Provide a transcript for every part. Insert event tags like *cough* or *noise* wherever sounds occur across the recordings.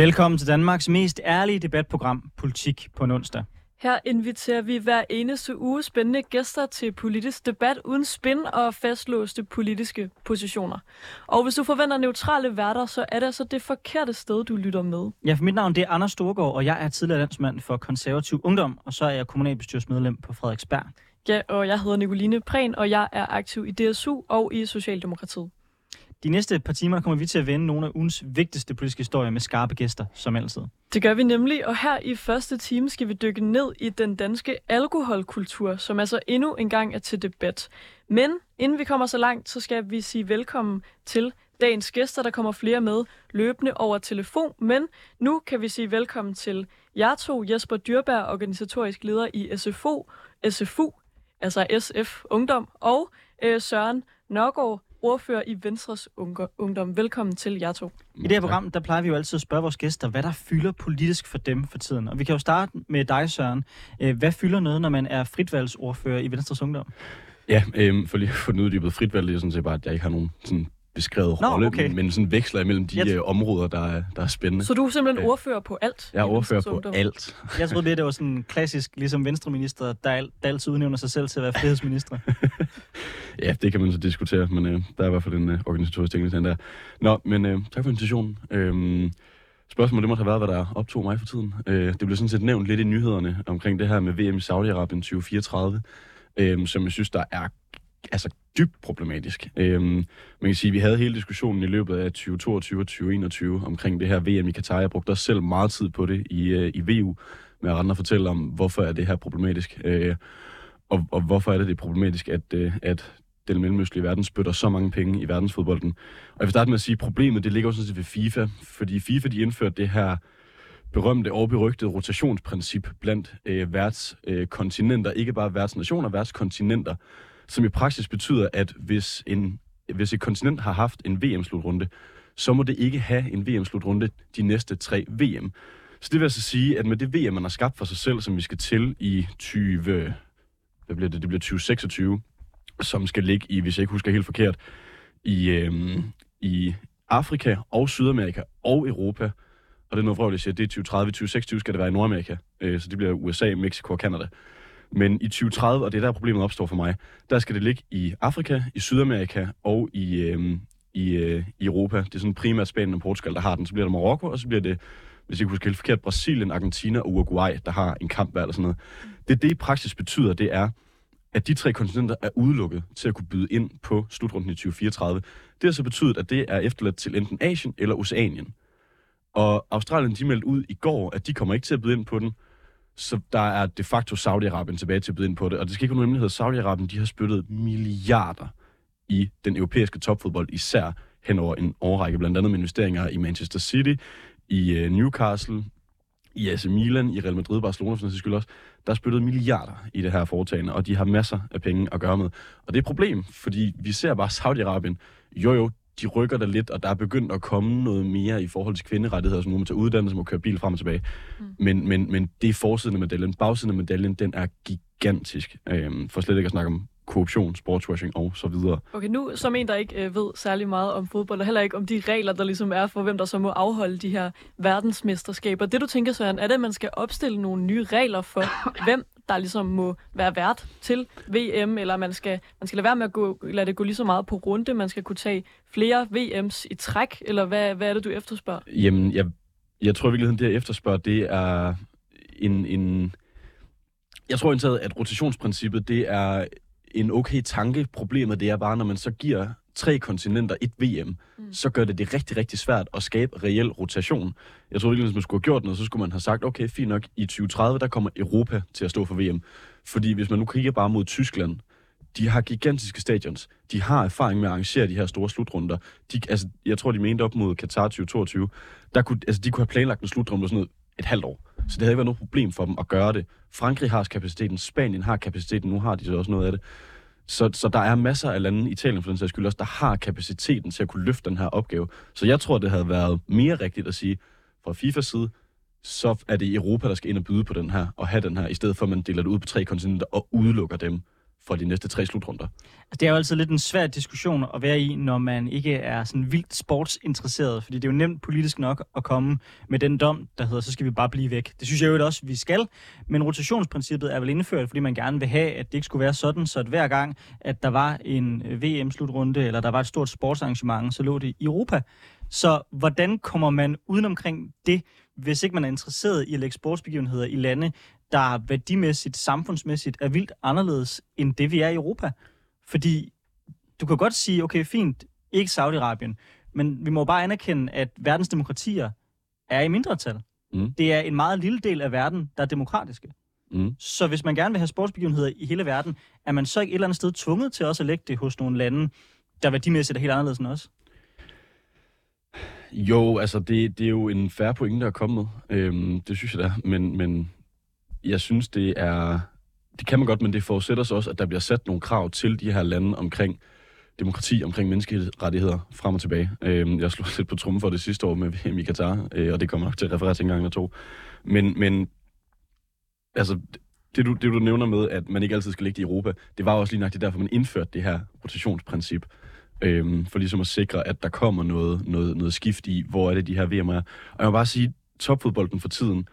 Velkommen til Danmarks mest ærlige debatprogram, Politik på en onsdag. Her inviterer vi hver eneste uge spændende gæster til politisk debat uden spin og fastlåste politiske positioner. Og hvis du forventer neutrale værter, så er det altså det forkerte sted, du lytter med. Ja, for mit navn det er Anders Storgård, og jeg er tidligere landsmand for konservativ ungdom, og så er jeg kommunalbestyrelsesmedlem på Frederiksberg. Ja, og jeg hedder Nicoline Prehn, og jeg er aktiv i DSU og i Socialdemokratiet. De næste par timer kommer vi til at vende nogle af ugens vigtigste politiske historier med skarpe gæster, som altid. Det gør vi nemlig, og her i første time skal vi dykke ned i den danske alkoholkultur, som altså endnu engang er til debat. Men inden vi kommer så langt, så skal vi sige velkommen til dagens gæster. Der kommer flere med løbende over telefon, men nu kan vi sige velkommen til jer to, Jesper Dyrberg, organisatorisk leder i SFO, SFU, altså SF Ungdom, og øh, Søren Nørgaard, ordfører i Venstres Ungdom. Velkommen til jer to. I det her program, der plejer vi jo altid at spørge vores gæster, hvad der fylder politisk for dem for tiden. Og vi kan jo starte med dig, Søren. Øh, hvad fylder noget, når man er fritvalgsordfører i Venstres Ungdom? Ja, øhm, for lige at få den uddybet fritvalg, det er sådan set bare, at jeg ikke har nogen sådan beskrevet Nå, rolle, okay. men, men sådan veksler imellem de jeg... områder, der er, der er spændende. Så du er simpelthen øh, ordfører på alt? Jeg er ordfører på ungdom. alt. Jeg troede lidt, det var sådan klassisk, ligesom venstreminister, der, der altid udnævner sig selv til at være frihedsminister. *laughs* ja, det kan man så diskutere, men øh, der er i hvert fald en øh, organisatorisk ting, der. Nå, men øh, tak for invitationen. Øh, Spørgsmålet det måtte have været, hvad der optog mig for tiden. Øh, det blev sådan set nævnt lidt i nyhederne omkring det her med VM i Saudi-Arabien 2034, øh, som jeg synes, der er altså dybt problematisk. Øhm, man kan sige, at vi havde hele diskussionen i løbet af 2022 og 2021 omkring det her VM i Katar. Jeg brugte også selv meget tid på det i, øh, i VU, med at rende og fortælle om, hvorfor er det her problematisk. Øh, og, og hvorfor er det det problematisk, at, øh, at den mellemøstlige verden spytter så mange penge i verdensfodbolden. Og jeg vil starte med at sige, at problemet det ligger også sådan ved FIFA, fordi FIFA de indførte det her berømte og berygtede rotationsprincip blandt øh, værtskontinenter, øh, ikke bare værtsnationer, værtskontinenter, som i praksis betyder, at hvis, en, hvis et kontinent har haft en VM-slutrunde, så må det ikke have en VM-slutrunde de næste tre VM. Så det vil altså sige, at med det VM, man har skabt for sig selv, som vi skal til i 20... Hvad bliver det? Det bliver 2026, som skal ligge i, hvis jeg ikke husker helt forkert, i, øh, i Afrika og Sydamerika og Europa. Og det er noget vrøvl, jeg siger, det er 2030, 2026 skal det være i Nordamerika. Øh, så det bliver USA, Mexico og Kanada. Men i 2030, og det er der problemet opstår for mig, der skal det ligge i Afrika, i Sydamerika og i, øh, i, øh, i Europa. Det er sådan primært Spanien og Portugal, der har den. Så bliver det Marokko, og så bliver det, hvis jeg ikke husker helt forkert, Brasilien, Argentina og Uruguay, der har en kamp eller sådan noget. Det, det i praksis betyder, det er, at de tre kontinenter er udelukket til at kunne byde ind på slutrunden i 2034. Det har så betydet, at det er efterladt til enten Asien eller Oceanien. Og Australien de meldte ud i går, at de kommer ikke til at byde ind på den, så der er de facto Saudi-Arabien tilbage til at byde ind på det. Og det skal ikke være nogen hemmelighed. Saudi-Arabien, de har spyttet milliarder i den europæiske topfodbold, især hen over en årrække, blandt andet med investeringer i Manchester City, i øh, Newcastle, i AC Milan, i Real Madrid, Barcelona for den skyld også. Der er spyttet milliarder i det her foretagende, og de har masser af penge at gøre med. Og det er et problem, fordi vi ser bare Saudi-Arabien, jo jo, de rykker der lidt, og der er begyndt at komme noget mere i forhold til kvinderettigheder, som nu man tager uddannelse, må køre bil frem og tilbage. Mm. Men, men, men det er forsiden af medaljen. Bagsiden af medaljen, den er gigantisk. Øhm, for slet ikke at snakke om korruption, sportswashing og så videre. Okay, nu som en, der ikke øh, ved særlig meget om fodbold, og heller ikke om de regler, der ligesom er for, hvem der så må afholde de her verdensmesterskaber. Det du tænker, Søren, er det, at man skal opstille nogle nye regler for, *coughs* hvem der ligesom må være vært til VM, eller man skal, man skal lade være med at gå, lade det gå lige så meget på runde, man skal kunne tage flere VM's i træk, eller hvad, hvad er det, du efterspørger? Jamen, jeg, jeg tror virkelig, det jeg efterspørger, det er en, en jeg tror indtaget, at rotationsprincippet, det er en okay tanke. Problemet det er bare, når man så giver tre kontinenter et VM, mm. så gør det det rigtig, rigtig svært at skabe reel rotation. Jeg tror ikke, hvis man skulle have gjort noget, så skulle man have sagt, okay, fint nok, i 2030, der kommer Europa til at stå for VM. Fordi hvis man nu kigger bare mod Tyskland, de har gigantiske stadions. De har erfaring med at arrangere de her store slutrunder. De, altså, jeg tror, de mente op mod Qatar 2022. Der kunne, altså, de kunne have planlagt en slutrunde sådan noget et halvt år. Så det havde ikke været noget problem for dem at gøre det. Frankrig har kapaciteten, Spanien har kapaciteten, nu har de så også noget af det. Så, så der er masser af lande, Italien for den sags skyld også, der har kapaciteten til at kunne løfte den her opgave. Så jeg tror, det havde været mere rigtigt at sige, fra FIFAs side, så er det Europa, der skal ind og byde på den her, og have den her, i stedet for at man deler det ud på tre kontinenter og udelukker dem for de næste tre slutrunder. Altså, det er jo altid lidt en svær diskussion at være i, når man ikke er sådan vildt sportsinteresseret, fordi det er jo nemt politisk nok at komme med den dom, der hedder, så skal vi bare blive væk. Det synes jeg jo også, vi skal, men rotationsprincippet er vel indført, fordi man gerne vil have, at det ikke skulle være sådan, så at hver gang, at der var en øh, VM-slutrunde, eller der var et stort sportsarrangement, så lå det i Europa. Så hvordan kommer man udenomkring det, hvis ikke man er interesseret i at lægge sportsbegivenheder i lande, der værdimæssigt, samfundsmæssigt er vildt anderledes end det, vi er i Europa? Fordi du kan godt sige, okay, fint, ikke Saudi-Arabien, men vi må bare anerkende, at verdens demokratier er i mindretal. Mm. Det er en meget lille del af verden, der er demokratiske. Mm. Så hvis man gerne vil have sportsbegivenheder i hele verden, er man så ikke et eller andet sted tvunget til også at lægge det hos nogle lande, der værdimæssigt er helt anderledes end os? Jo, altså det, det er jo en færre pointe at komme med. Øhm, det synes jeg da. Men, men jeg synes, det er... Det kan man godt, men det forudsætter så også, at der bliver sat nogle krav til de her lande omkring demokrati, omkring menneskerettigheder frem og tilbage. Øh, jeg slog *laughs* lidt på trummen for det sidste år med VM i Katar, øh, og det kommer nok til at referere til en gang eller to. Men, men altså, det du, det du nævner med, at man ikke altid skal ligge i Europa, det var også lige nøjagtigt derfor, man indførte det her rotationsprincip. Øhm, for ligesom at sikre, at der kommer noget, noget, noget skift i, hvor er det, de her VM'er er. Og jeg må bare sige, topfodbolden for tiden,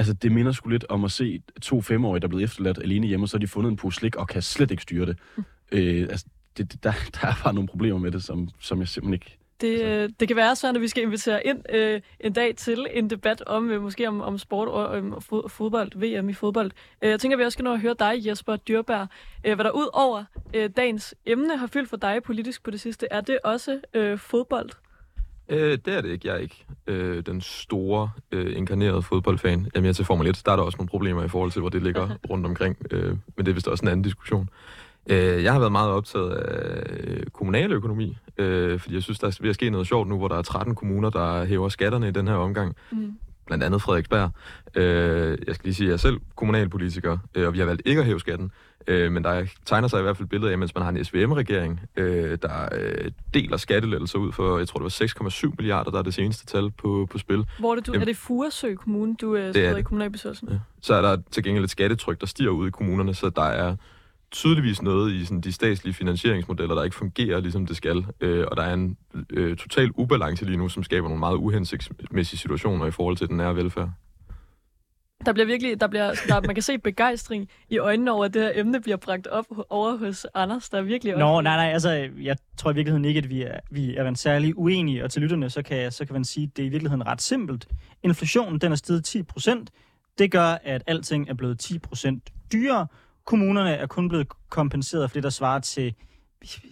altså det minder sgu lidt om at se to femårige, der er blevet efterladt alene hjemme, og så har de fundet en pose slik og kan slet ikke styre det. *laughs* Øh, altså, det, det der, der er bare nogle problemer med det, som, som jeg simpelthen ikke... Det, øh, det kan være sådan, at vi skal invitere ind øh, en dag til en debat om øh, måske om, om sport og fod- fodbold, VM i fodbold. Øh, jeg tænker, at vi også skal nå at høre dig, Jesper Dyrberg. Øh, hvad der ud over øh, dagens emne har fyldt for dig politisk på det sidste, er det også øh, fodbold? Øh, det er det ikke. Jeg er ikke øh, den store, øh, inkarnerede fodboldfan. Jeg er mere til Formel 1. Der er der også nogle problemer i forhold til, hvor det ligger *laughs* rundt omkring. Øh, men det er vist også en anden diskussion. Øh, jeg har været meget optaget af øh, kommunal økonomi, øh, fordi jeg synes, der er ved at ske noget sjovt nu, hvor der er 13 kommuner, der hæver skatterne i den her omgang. Mm. Blandt andet Frederiksberg. Øh, jeg skal lige sige, at jeg er selv kommunalpolitiker, øh, og vi har valgt ikke at hæve skatten. Øh, men der tegner sig i hvert fald et billede af, mens man har en SVM-regering, øh, der øh, deler skattelettelser ud for, jeg tror det var 6,7 milliarder, der er det seneste tal på, på spil. Hvor er det, du, Jamen- er det Furesø Kommune, du øh, er sidder i kommunalbestyrelsen? Ja. Så er der til gengæld et skattetryk, der stiger ud i kommunerne, så der er tydeligvis noget i sådan, de statslige finansieringsmodeller, der ikke fungerer, ligesom det skal. Øh, og der er en øh, total ubalance lige nu, som skaber nogle meget uhensigtsmæssige situationer i forhold til den nære velfærd. Der bliver virkelig, der bliver, der, man kan se begejstring i øjnene over, at det her emne bliver bragt op over hos Anders, der er virkelig Nå, nej, nej, altså, jeg tror i virkeligheden ikke, at vi er, vi er særlig uenige, og til lytterne, så kan, så kan man sige, at det er i virkeligheden ret simpelt. Inflationen, den er steget 10 procent. Det gør, at alting er blevet 10 procent dyrere. Kommunerne er kun blevet kompenseret for det, der svarer til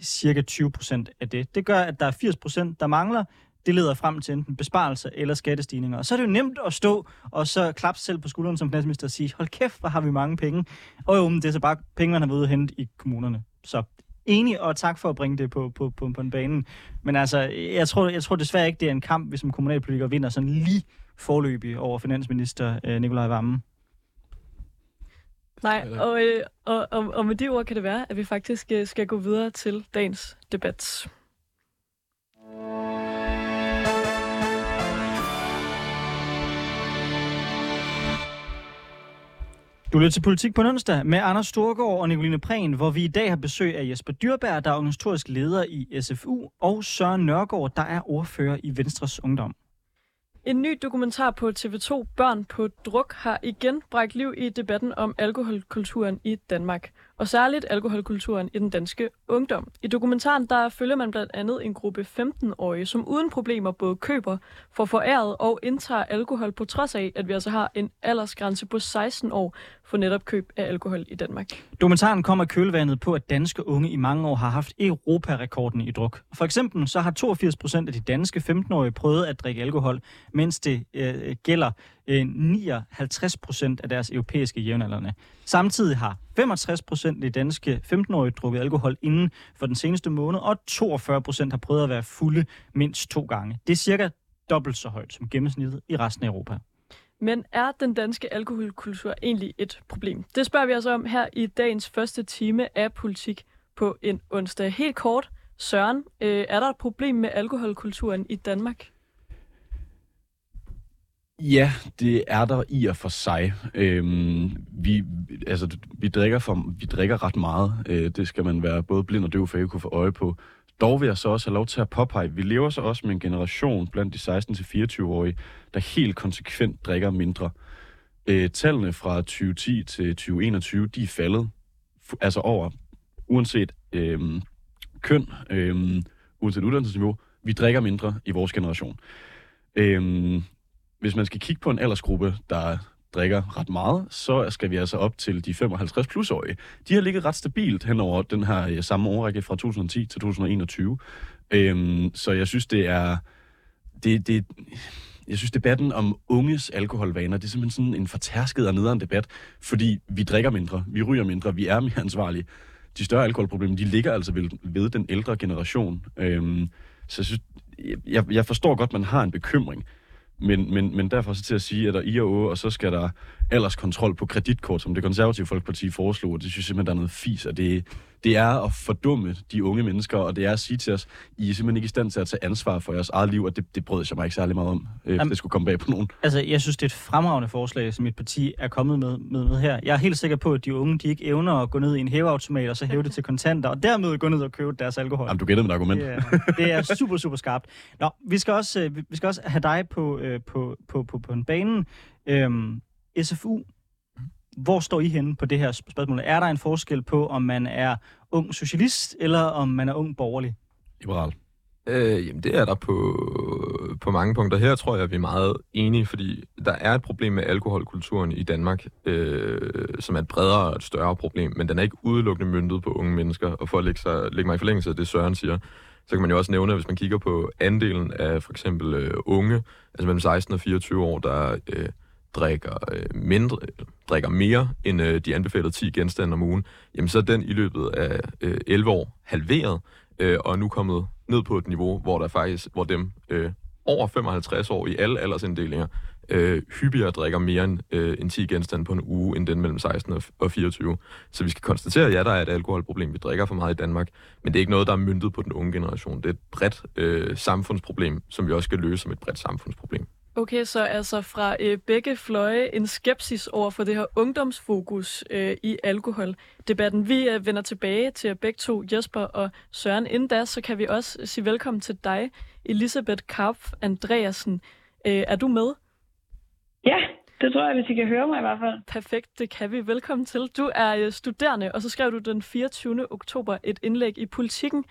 cirka 20 procent af det. Det gør, at der er 80 procent, der mangler. Det leder frem til enten besparelser eller skattestigninger. Og så er det jo nemt at stå og så klappe sig selv på skulderen som finansminister og sige, hold kæft, hvor har vi mange penge. Og jo, men det er så bare penge, man har været ude hente i kommunerne. Så enig, og tak for at bringe det på, på, på, på en bane. Men altså, jeg tror, jeg tror desværre ikke, det er en kamp, hvis en kommunalpolitiker vinder sådan lige forløbig over finansminister øh, Nikolaj Vammen. Nej, og, øh, og, og, og med de ord kan det være, at vi faktisk øh, skal gå videre til dagens debat. Du lytter til Politik på onsdag med Anders Storgård og Nicoline Prehn, hvor vi i dag har besøg af Jesper Dyrberg, der er organisatorisk leder i SFU, og Søren Nørgaard, der er ordfører i Venstres Ungdom. En ny dokumentar på TV2 Børn på druk har igen bragt liv i debatten om alkoholkulturen i Danmark, og særligt alkoholkulturen i den danske ungdom. I dokumentaren der følger man blandt andet en gruppe 15-årige, som uden problemer både køber, får foræret og indtager alkohol, på trods af, at vi altså har en aldersgrænse på 16 år for netop køb af alkohol i Danmark. Dokumentaren kommer kølvandet på, at danske unge i mange år har haft Europarekorden i druk. For eksempel så har 82 procent af de danske 15-årige prøvet at drikke alkohol, mens det øh, gælder øh, 59 procent af deres europæiske jævnaldrende. Samtidig har 65 procent af de danske 15-årige drukket alkohol inden for den seneste måned, og 42 procent har prøvet at være fulde mindst to gange. Det er cirka dobbelt så højt som gennemsnittet i resten af Europa. Men er den danske alkoholkultur egentlig et problem? Det spørger vi os om her i dagens første time af politik på en onsdag. Helt kort, Søren, øh, er der et problem med alkoholkulturen i Danmark? Ja, det er der i og for sig. Øhm, vi, altså, vi, drikker for, vi drikker ret meget. Øh, det skal man være både blind og døv for at kunne få øje på. Dog vil jeg så også have lov til at påpege, vi lever så også med en generation blandt de 16-24-årige, der helt konsekvent drikker mindre. Øh, tallene fra 2010 til 2021, de er faldet. Altså over, uanset øh, køn, øh, uanset uddannelsesniveau, vi drikker mindre i vores generation. Øh, hvis man skal kigge på en aldersgruppe, der drikker ret meget, så skal vi altså op til de 55 plusårige. De har ligget ret stabilt hen over den her øh, samme årrække fra 2010 til 2021. Øhm, så jeg synes, det er... Det, det, jeg synes, debatten om unges alkoholvaner, det er simpelthen sådan en fortærsket og nederen debat, fordi vi drikker mindre, vi ryger mindre, vi er mere ansvarlige. De større alkoholproblemer, de ligger altså ved, ved den ældre generation. Øhm, så jeg synes, jeg, jeg forstår godt, man har en bekymring, men, men, men derfor så til at sige, at der i og å, og så skal der alderskontrol på kreditkort, som det konservative folkeparti foreslog, og det synes jeg simpelthen, der er noget fis, og det, det er at fordumme de unge mennesker, og det er at sige til os, I er simpelthen ikke i stand til at tage ansvar for jeres eget liv, og det, det brød jeg mig ikke særlig meget om, øh, Jamen, det skulle komme bag på nogen. Altså, jeg synes, det er et fremragende forslag, som mit parti er kommet med, med, med her. Jeg er helt sikker på, at de unge, de ikke evner at gå ned i en hæveautomat, og så hæve det til kontanter, og dermed gå ned og købe deres alkohol. Jamen, du gætter med argument. Det er, det er super, super skarpt. Nå, vi skal også, øh, vi skal også have dig på, øh, på, på, på, på en banen. Øhm, SFU, hvor står I henne på det her spørgsmål? Er der en forskel på, om man er ung socialist, eller om man er ung borgerlig? Liberal. Øh, jamen, det er der på, på mange punkter. Her tror jeg, at vi er meget enige, fordi der er et problem med alkoholkulturen i Danmark, øh, som er et bredere og et større problem, men den er ikke udelukkende myndet på unge mennesker. Og for at lægge, sig, lægge mig i forlængelse af det, Søren siger, så kan man jo også nævne, at hvis man kigger på andelen af for eksempel øh, unge, altså mellem 16 og 24 år, der øh, drikker øh, mindre, drikker mere end øh, de anbefalede 10 genstande om ugen, jamen så er den i løbet af øh, 11 år halveret, øh, og er nu kommet ned på et niveau, hvor der faktisk, hvor dem øh, over 55 år i alle aldersinddelinger øh, hyppigere drikker mere end, øh, end 10 genstande på en uge, end den mellem 16 og, og 24. Så vi skal konstatere, at ja, der er et alkoholproblem. Vi drikker for meget i Danmark, men det er ikke noget, der er myndet på den unge generation. Det er et bredt øh, samfundsproblem, som vi også skal løse som et bredt samfundsproblem. Okay, så altså fra øh, begge fløje en skepsis over for det her ungdomsfokus øh, i alkoholdebatten. Vi øh, vender tilbage til begge to, Jesper og Søren. Inden da, så kan vi også sige velkommen til dig, Elisabeth Karpf Andreasen. Øh, er du med? Ja, det tror jeg, hvis I kan høre mig i hvert fald. Perfekt, det kan vi. Velkommen til. Du er øh, studerende, og så skrev du den 24. oktober et indlæg i Politiken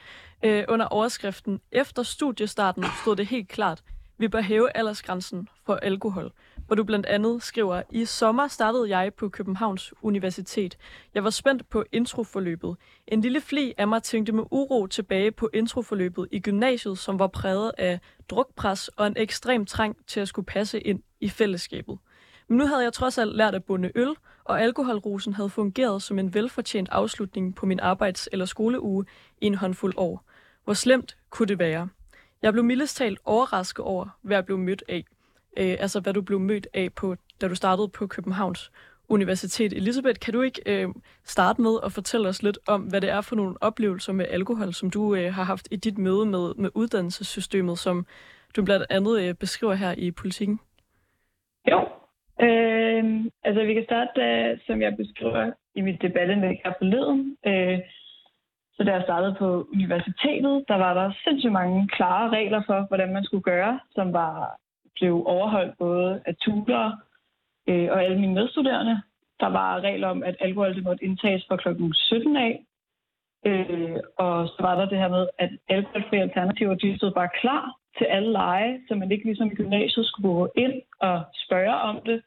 øh, under overskriften Efter studiestarten stod det helt klart, vi bør hæve aldersgrænsen for alkohol, hvor du blandt andet skriver, i sommer startede jeg på Københavns Universitet. Jeg var spændt på introforløbet. En lille fli af mig tænkte med uro tilbage på introforløbet i gymnasiet, som var præget af drukpres og en ekstrem trang til at skulle passe ind i fællesskabet. Men nu havde jeg trods alt lært at bunde øl, og alkoholrosen havde fungeret som en velfortjent afslutning på min arbejds- eller skoleuge i en håndfuld år. Hvor slemt kunne det være? Jeg blev mildest talt overrasket over, hvad jeg blev mødt af. Øh, altså, hvad du blev mødt af, på, da du startede på Københavns Universitet. Elisabeth, kan du ikke øh, starte med at fortælle os lidt om, hvad det er for nogle oplevelser med alkohol, som du øh, har haft i dit møde med, med uddannelsessystemet, som du blandt andet øh, beskriver her i politikken? Jo, øh, altså vi kan starte, øh, som jeg beskriver i mit debatindlæg her forleden. Øh, så da jeg startede på universitetet, der var der sindssygt mange klare regler for, hvordan man skulle gøre, som var blev overholdt både af tutorer øh, og alle mine medstuderende. Der var regler om, at alkohol det måtte indtages fra klokken 17 af. Øh, og så var der det her med, at alkoholfri alternativer, de stod bare klar til alle lege, så man ikke ligesom i gymnasiet skulle gå ind og spørge om det.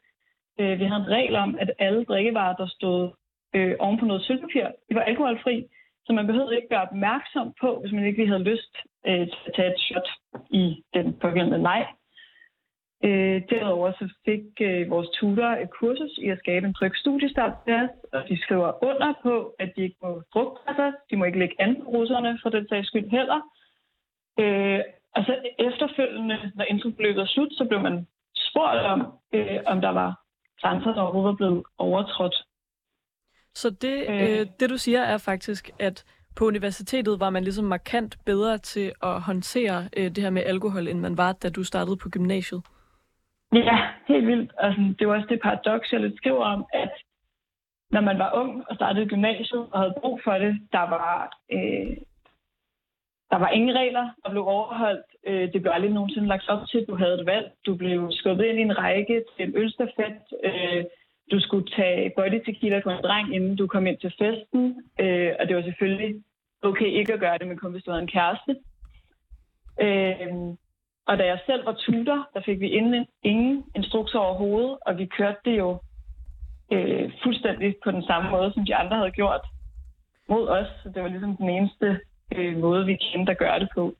Øh, vi havde en regel om, at alle drikkevarer, der stod øh, oven på noget sølvpapir, de var alkoholfri. Så man behøvede ikke være opmærksom på, hvis man ikke lige havde lyst øh, til at tage et shot i den pågældende leg. Øh, derudover så fik øh, vores tutor et kursus i at skabe en tryg studiestart og de skriver under på, at de ikke må drukne sig, de må ikke lægge an på russerne for den sags skyld heller. Øh, og så efterfølgende, når introforløbet er slut, så blev man spurgt om, øh, om der var grænser, der overhovedet var blevet overtrådt. Så det, øh. Øh, det du siger er faktisk, at på universitetet var man ligesom markant bedre til at håndtere øh, det her med alkohol, end man var, da du startede på gymnasiet? Ja, helt vildt. Altså, det var også det paradoks, jeg lidt skriver om, at når man var ung og startede gymnasiet og havde brug for det, der var, øh, der var ingen regler, der blev overholdt. Øh, det blev aldrig nogensinde lagt op til, du havde et valg. Du blev skubbet ind i en række til en ølstafet. Øh, du skulle tage body tequila på en dreng, inden du kom ind til festen. Øh, og det var selvfølgelig okay ikke at gøre det, men kun hvis du havde en kæreste. Øh, og da jeg selv var tutor, der fik vi inden, ingen instrukser overhovedet, og vi kørte det jo øh, fuldstændig på den samme måde, som de andre havde gjort mod os. Så det var ligesom den eneste øh, måde, vi kendte at gøre det på.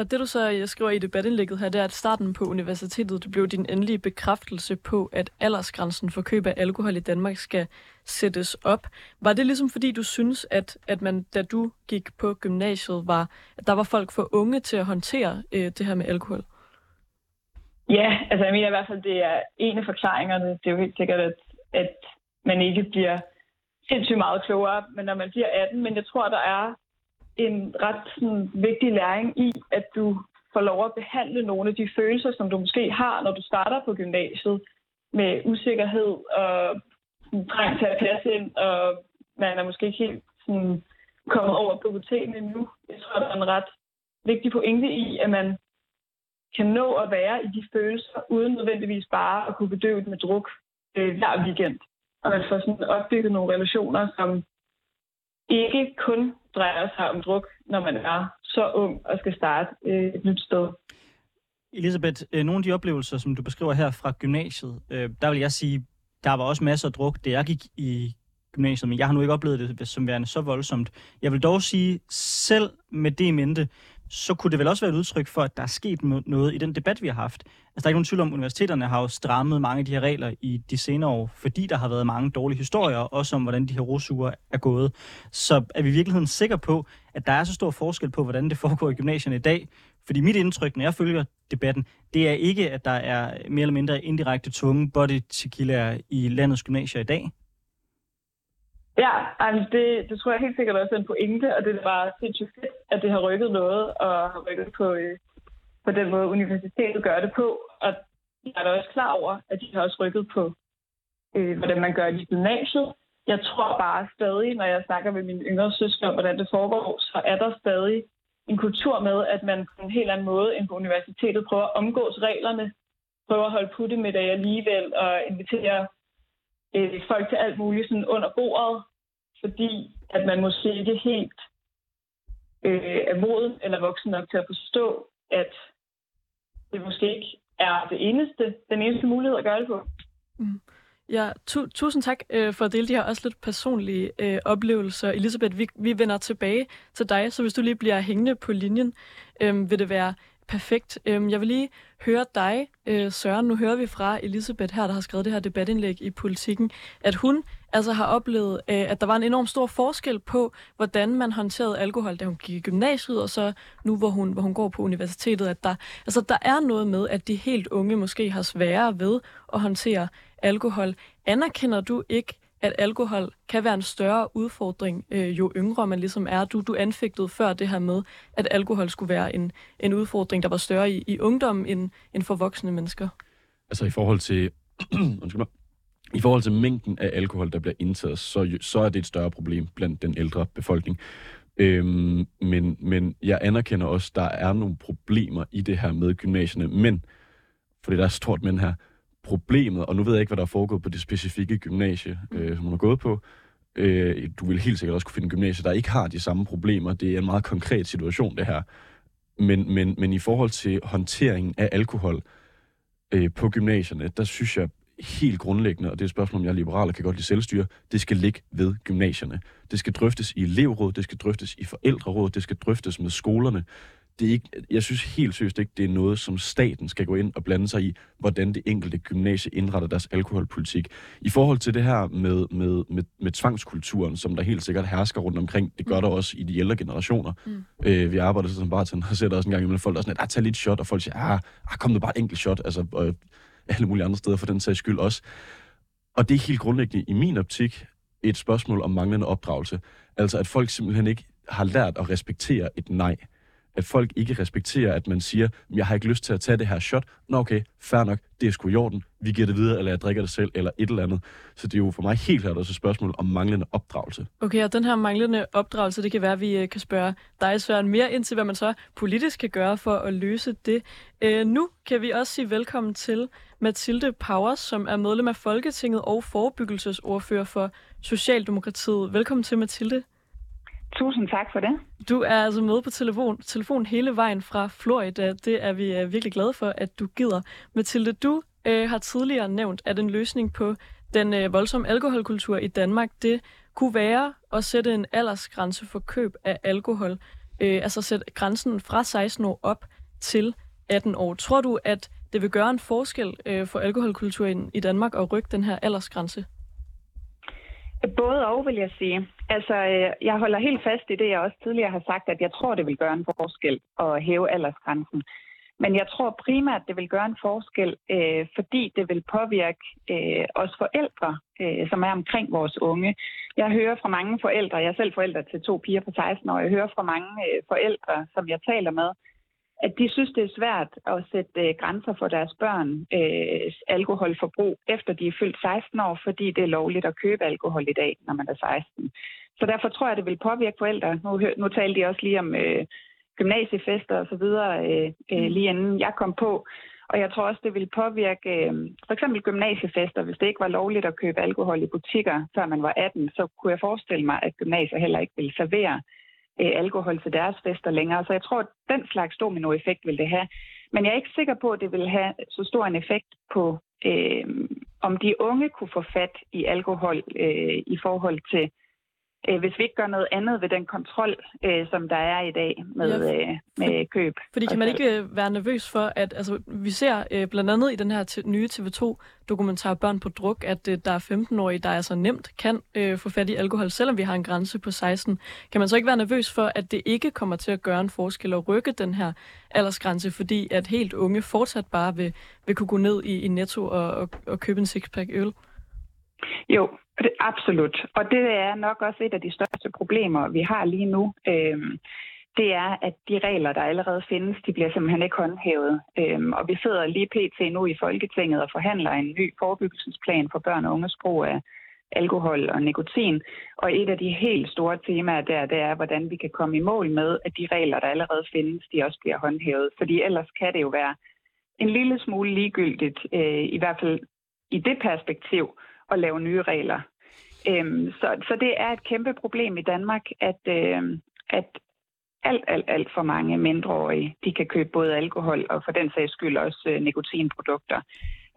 Og det du så jeg skriver i debatindlægget her, det er, at starten på universitetet, det blev din endelige bekræftelse på, at aldersgrænsen for køb af alkohol i Danmark skal sættes op. Var det ligesom fordi, du synes, at, at man, da du gik på gymnasiet, var, at der var folk for unge til at håndtere øh, det her med alkohol? Ja, altså jeg mener i hvert fald, det er en af forklaringerne. Det er jo helt sikkert, at, at man ikke bliver sindssygt meget klogere, men når man bliver 18. Men jeg tror, der er en ret sådan, vigtig læring i, at du får lov at behandle nogle af de følelser, som du måske har, når du starter på gymnasiet, med usikkerhed og trang til at passe ind, og man er måske ikke helt sådan, kommet over puberteten endnu. Jeg tror, der er en ret vigtig pointe i, at man kan nå at være i de følelser, uden nødvendigvis bare at kunne bedøve det med druk øh, hver weekend. Og man får sådan opbygget nogle relationer, som ikke kun drejer sig om druk, når man er så ung og skal starte øh, et nyt sted. Elisabeth, øh, nogle af de oplevelser, som du beskriver her fra gymnasiet, øh, der vil jeg sige, der var også masser af druk, det jeg gik i gymnasiet, men jeg har nu ikke oplevet det som værende så voldsomt. Jeg vil dog sige, selv med det i mente, så kunne det vel også være et udtryk for, at der er sket noget i den debat, vi har haft. Altså, der er ikke nogen tvivl om, at universiteterne har jo strammet mange af de her regler i de senere år, fordi der har været mange dårlige historier, også om, hvordan de her rosuger er gået. Så er vi i virkeligheden sikre på, at der er så stor forskel på, hvordan det *laughs* foregår i gymnasierne i dag? Fordi mit indtryk, når jeg følger debatten, det er ikke, at der er mere eller mindre indirekte tunge body tequila i landets gymnasier i dag. Ja, altså det, det tror jeg helt sikkert også er en pointe, og det er bare sindssygt fedt, at det har rykket noget, og har rykket på, øh, på den måde, universitetet gør det på. Og jeg er da også klar over, at de har også rykket på, øh, hvordan man gør det i gymnasiet. Jeg tror bare stadig, når jeg snakker med mine yngre søskende om, hvordan det foregår, så er der stadig en kultur med, at man på en helt anden måde end på universitetet prøver at omgås reglerne, prøver at holde putte med dig alligevel og invitere øh, folk til alt muligt sådan under bordet, fordi at man måske ikke helt øh, er moden eller voksen nok til at forstå, at det måske ikke er det eneste, den eneste mulighed at gøre det på. Mm. Ja, tu- tusind tak øh, for at dele de her også lidt personlige øh, oplevelser. Elisabeth, vi, vi vender tilbage til dig, så hvis du lige bliver hængende på linjen, øh, vil det være perfekt. Øh, jeg vil lige høre dig, øh, Søren. Nu hører vi fra Elisabeth her, der har skrevet det her debatindlæg i politikken, at hun altså har oplevet, øh, at der var en enorm stor forskel på, hvordan man håndterede alkohol, da hun gik i gymnasiet, og så nu, hvor hun, hvor hun går på universitetet, at der, altså, der er noget med, at de helt unge måske har sværere ved at håndtere alkohol. Anerkender du ikke, at alkohol kan være en større udfordring, øh, jo yngre man ligesom er. Du, du anfægtede før det her med, at alkohol skulle være en, en udfordring, der var større i, i ungdommen end, end for voksne mennesker. Altså i forhold til... *clears throat* undskyld mig. I forhold til mængden af alkohol, der bliver indtaget, så, så er det et større problem blandt den ældre befolkning. Øhm, men, men jeg anerkender også, at der er nogle problemer i det her med gymnasierne. Men, fordi der er stort men her, problemet, og nu ved jeg ikke, hvad der er foregået på det specifikke gymnasie, øh, som hun har gået på. Øh, du vil helt sikkert også kunne finde gymnasier, der ikke har de samme problemer. Det er en meget konkret situation, det her. Men, men, men i forhold til håndteringen af alkohol øh, på gymnasierne, der synes jeg helt grundlæggende, og det er et spørgsmål, om jeg er liberal og kan godt lide selvstyre, det skal ligge ved gymnasierne. Det skal drøftes i elevråd, det skal drøftes i forældreråd, det skal drøftes med skolerne. Det er ikke, jeg synes helt seriøst ikke, det er noget, som staten skal gå ind og blande sig i, hvordan det enkelte gymnasie indretter deres alkoholpolitik. I forhold til det her med, med, med, med tvangskulturen, som der helt sikkert hersker rundt omkring, det gør der også i de ældre generationer. Mm. Øh, vi arbejder så som bartender og sætter også en gang imellem folk, der er sådan, at ah, tag lidt shot, og folk siger, ah, ah kom nu bare et enkelt shot. Altså, øh, alle mulige andre steder for den sags skyld også. Og det er helt grundlæggende i min optik et spørgsmål om manglende opdragelse. Altså at folk simpelthen ikke har lært at respektere et nej at folk ikke respekterer, at man siger, jeg har ikke lyst til at tage det her shot. Nå okay, fair nok, det er sgu i orden. Vi giver det videre, eller jeg drikker det selv, eller et eller andet. Så det er jo for mig helt klart også et spørgsmål om manglende opdragelse. Okay, og den her manglende opdragelse, det kan være, at vi øh, kan spørge dig, Søren, mere ind til, hvad man så politisk kan gøre for at løse det. Øh, nu kan vi også sige velkommen til Mathilde Powers, som er medlem af Folketinget og forebyggelsesordfører for Socialdemokratiet. Velkommen til, Mathilde. Tusind tak for det. Du er altså med på telefon, telefon hele vejen fra Florida. Det er vi øh, virkelig glade for, at du gider. Mathilde, du øh, har tidligere nævnt, at en løsning på den øh, voldsomme alkoholkultur i Danmark, det kunne være at sætte en aldersgrænse for køb af alkohol. Øh, altså sætte grænsen fra 16 år op til 18 år. Tror du, at det vil gøre en forskel øh, for alkoholkulturen i Danmark at rykke den her aldersgrænse? Både og, vil jeg sige. Altså, øh, jeg holder helt fast i det, jeg også tidligere har sagt, at jeg tror, det vil gøre en forskel at hæve aldersgrænsen. Men jeg tror primært, det vil gøre en forskel, øh, fordi det vil påvirke øh, os forældre, øh, som er omkring vores unge. Jeg hører fra mange forældre, jeg er selv forældre til to piger på 16 år, jeg hører fra mange øh, forældre, som jeg taler med, at de synes, det er svært at sætte øh, grænser for deres børn øh, alkoholforbrug, efter de er fyldt 16 år, fordi det er lovligt at købe alkohol i dag, når man er 16. Så derfor tror jeg, det vil påvirke forældre. Nu, nu talte de også lige om øh, gymnasiefester og så videre, øh, øh, lige inden jeg kom på. Og jeg tror også, det vil påvirke øh, for eksempel gymnasiefester. Hvis det ikke var lovligt at købe alkohol i butikker, før man var 18, så kunne jeg forestille mig, at gymnasier heller ikke ville servere øh, alkohol til deres fester længere. Så jeg tror, at den slags dominoeffekt vil det have. Men jeg er ikke sikker på, at det vil have så stor en effekt på, øh, om de unge kunne få fat i alkohol øh, i forhold til øh, hvis vi ikke gør noget andet ved den kontrol, øh, som der er i dag med, ja, øh, med køb. Fordi kan man ikke øh, være nervøs for, at altså, vi ser øh, blandt andet i den her nye TV2-dokumentar Børn på druk, at øh, der er 15-årige, der er så nemt kan øh, få fat i alkohol, selvom vi har en grænse på 16. Kan man så ikke være nervøs for, at det ikke kommer til at gøre en forskel og rykke den her aldersgrænse, fordi at helt unge fortsat bare vil, vil kunne gå ned i, i Netto og, og, og købe en sixpack øl? Jo, det, absolut. Og det er nok også et af de største problemer, vi har lige nu. Øhm, det er, at de regler, der allerede findes, de bliver simpelthen ikke håndhævet. Øhm, og vi sidder lige pt. nu i Folketinget og forhandler en ny forebyggelsesplan for børn og unges brug af alkohol og nikotin. Og et af de helt store temaer der, det er, hvordan vi kan komme i mål med, at de regler, der allerede findes, de også bliver håndhævet. Fordi ellers kan det jo være en lille smule ligegyldigt, øh, i hvert fald i det perspektiv, at lave nye regler. Øhm, så, så det er et kæmpe problem i Danmark, at, øh, at alt, alt, alt for mange mindreårige, de kan købe både alkohol og for den sags skyld også øh, nikotinprodukter.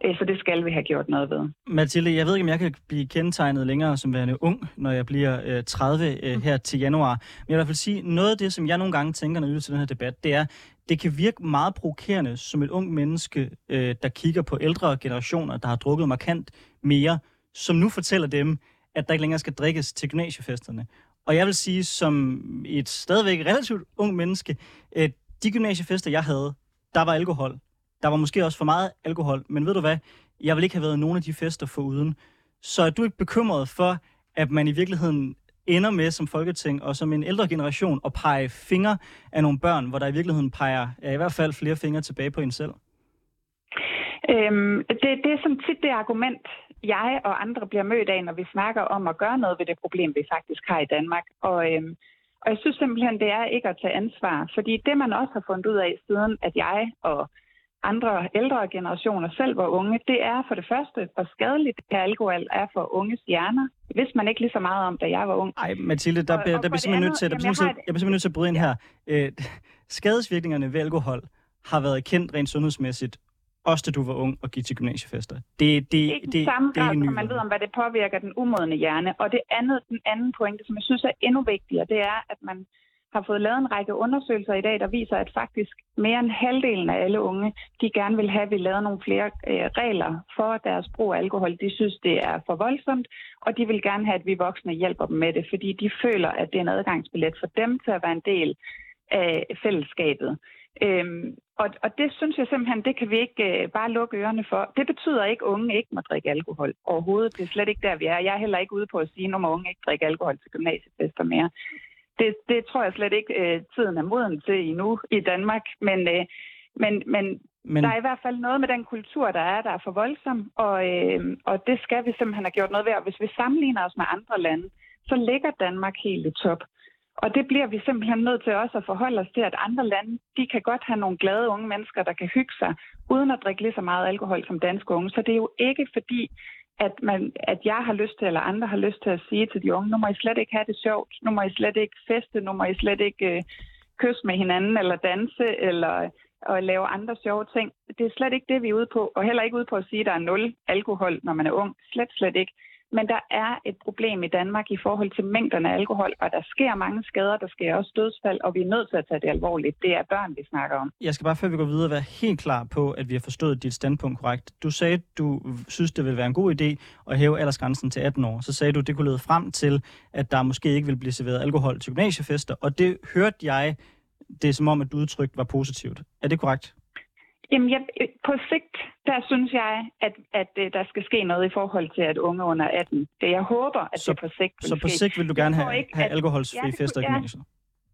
Øh, så det skal vi have gjort noget ved. Mathilde, jeg ved ikke, om jeg kan blive kendetegnet længere som værende ung, når jeg bliver øh, 30 øh, her til januar. Men jeg vil i hvert fald sige, noget af det, som jeg nogle gange tænker, når jeg til den her debat, det er, det kan virke meget provokerende som et ung menneske, øh, der kigger på ældre generationer, der har drukket markant mere, som nu fortæller dem, at der ikke længere skal drikkes til gymnasiefesterne. Og jeg vil sige, som et stadigvæk relativt ung menneske, at de gymnasiefester, jeg havde, der var alkohol. Der var måske også for meget alkohol, men ved du hvad? Jeg vil ikke have været nogen af de fester for uden. Så er du ikke bekymret for, at man i virkeligheden ender med som folketing og som en ældre generation at pege fingre af nogle børn, hvor der i virkeligheden peger ja, i hvert fald flere fingre tilbage på en selv? Øhm, det, det er som tit det argument, jeg og andre bliver mødt af, når vi snakker om at gøre noget ved det problem, vi faktisk har i Danmark. Og, øhm, og jeg synes simpelthen, det er ikke at tage ansvar. Fordi det, man også har fundet ud af siden, at jeg og andre ældre generationer selv var unge, det er for det første, hvor skadeligt det alkohol er for unges hjerner. Det vidste man ikke lige så meget om, da jeg var ung. Nej, Mathilde, der, og, der, der bliver simpelthen nødt til, der bliver jeg, jeg bliver simpelthen nødt til at bryde ind her. Øh, *laughs* skadesvirkningerne ved alkohol har været kendt rent sundhedsmæssigt også da du var ung og gik til gymnasiefester. Det, det, ikke det, samme det, grad, det som man ved om, hvad det påvirker den umodne hjerne. Og det andet, den anden pointe, som jeg synes er endnu vigtigere, det er, at man har fået lavet en række undersøgelser i dag, der viser, at faktisk mere end halvdelen af alle unge, de gerne vil have, at vi laver nogle flere øh, regler for deres brug af alkohol. De synes, det er for voldsomt, og de vil gerne have, at vi voksne hjælper dem med det, fordi de føler, at det er en adgangsbillet for dem til at være en del af fællesskabet. Øhm, og, og det synes jeg simpelthen, det kan vi ikke øh, bare lukke ørerne for. Det betyder ikke, at unge ikke må drikke alkohol overhovedet. Det er slet ikke der, vi er. Jeg er heller ikke ude på at sige, at unge ikke drikke alkohol til gymnasiefester mere. det, det tror jeg slet ikke, øh, tiden er moden til endnu i Danmark. Men, øh, men, men men... Der er i hvert fald noget med den kultur, der er, der er for voldsom, og, øh, og det skal vi simpelthen have gjort noget ved. Og hvis vi sammenligner os med andre lande, så ligger Danmark helt i top. Og det bliver vi simpelthen nødt til også at forholde os til, at andre lande, de kan godt have nogle glade unge mennesker, der kan hygge sig, uden at drikke lige så meget alkohol som danske unge. Så det er jo ikke fordi, at, man, at jeg har lyst til, eller andre har lyst til at sige til de unge, nu må I slet ikke have det sjovt, nu må I slet ikke feste, nu må I slet ikke øh, kysse med hinanden, eller danse, eller og lave andre sjove ting. Det er slet ikke det, vi er ude på, og heller ikke ude på at sige, at der er nul alkohol, når man er ung. Slet, slet ikke. Men der er et problem i Danmark i forhold til mængderne af alkohol, og der sker mange skader, der sker også dødsfald, og vi er nødt til at tage det alvorligt. Det er børn, vi snakker om. Jeg skal bare, før vi går videre, være helt klar på, at vi har forstået dit standpunkt korrekt. Du sagde, du synes, det ville være en god idé at hæve aldersgrænsen til 18 år. Så sagde du, det kunne lede frem til, at der måske ikke vil blive serveret alkohol til gymnasiefester, og det hørte jeg, det er som om, at du udtrykt var positivt. Er det korrekt? Jamen, jeg, på sigt, der synes jeg, at, at, at der skal ske noget i forhold til, at unge under 18. Jeg håber, at så, det på sigt vil Så på sigt vil du gerne have, ikke, have alkoholsfri ja, fester i gymnasiet?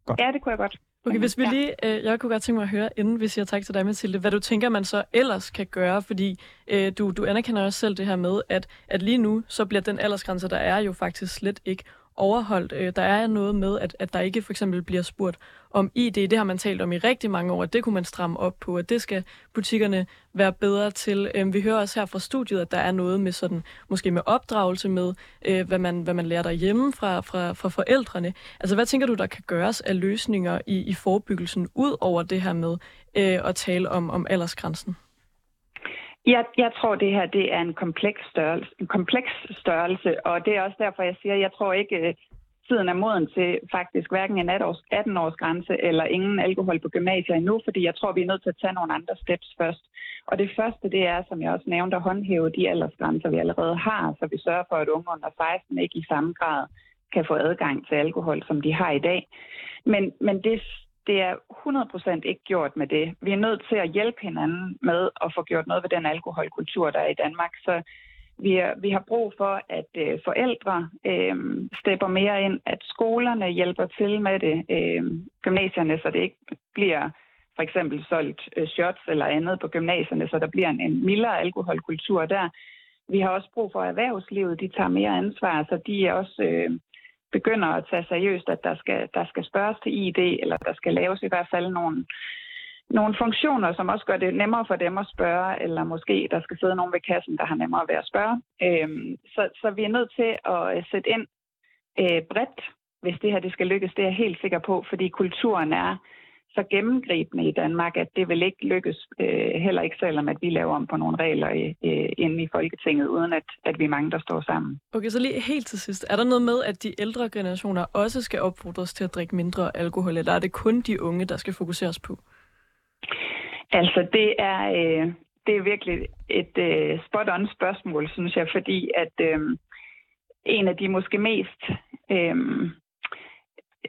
Godt. Ja, det kunne jeg godt. Okay, hvis vi lige, øh, jeg kunne godt tænke mig at høre, inden vi siger tak til dig, Mathilde, hvad du tænker, man så ellers kan gøre, fordi øh, du, du anerkender også selv det her med, at, at lige nu, så bliver den aldersgrænse, der er jo faktisk slet ikke overholdt. Øh, der er noget med, at, at der ikke for eksempel bliver spurgt om ID. Det har man talt om i rigtig mange år, at det kunne man stramme op på, at det skal butikkerne være bedre til. Øh, vi hører også her fra studiet, at der er noget med sådan, måske med opdragelse med, øh, hvad, man, hvad man lærer derhjemme fra, fra, fra forældrene. Altså, hvad tænker du, der kan gøres af løsninger i, i forebyggelsen, ud over det her med øh, at tale om, om aldersgrænsen? Jeg, jeg tror, det her det er en kompleks størrelse, en kompleks størrelse, og det er også derfor, jeg siger, at jeg tror ikke, øh, tiden er moden til faktisk hverken en 18-års grænse eller ingen alkohol på gymnasiet endnu, fordi jeg tror, vi er nødt til at tage nogle andre steps først. Og det første, det er, som jeg også nævnte, at håndhæve de aldersgrænser, vi allerede har, så vi sørger for, at unge under 16 ikke i samme grad kan få adgang til alkohol, som de har i dag. Men, men det, det er 100% ikke gjort med det. Vi er nødt til at hjælpe hinanden med at få gjort noget ved den alkoholkultur, der er i Danmark. Så vi, er, vi har brug for, at øh, forældre øh, stepper mere ind, at skolerne hjælper til med det, øh, gymnasierne, så det ikke bliver for eksempel solgt øh, shots eller andet på gymnasierne, så der bliver en, en mildere alkoholkultur der. Vi har også brug for, at erhvervslivet de tager mere ansvar, så de er også øh, begynder at tage seriøst, at der skal, der skal spørges til ID, eller der skal laves i hvert fald nogle, nogle funktioner, som også gør det nemmere for dem at spørge, eller måske der skal sidde nogen ved kassen, der har nemmere ved at spørge. Øhm, så, så vi er nødt til at øh, sætte ind øh, bredt, hvis det her det skal lykkes. Det er jeg helt sikker på, fordi kulturen er så gennemgribende i Danmark, at det vil ikke lykkes, øh, heller ikke selvom at vi laver om på nogle regler øh, inde i Folketinget, uden at, at vi er mange, der står sammen. Okay, så lige helt til sidst. Er der noget med, at de ældre generationer også skal opfordres til at drikke mindre alkohol, eller er det kun de unge, der skal fokuseres på? Altså, det er, øh, det er virkelig et øh, spot-on spørgsmål, synes jeg, fordi at øh, en af de måske mest... Øh,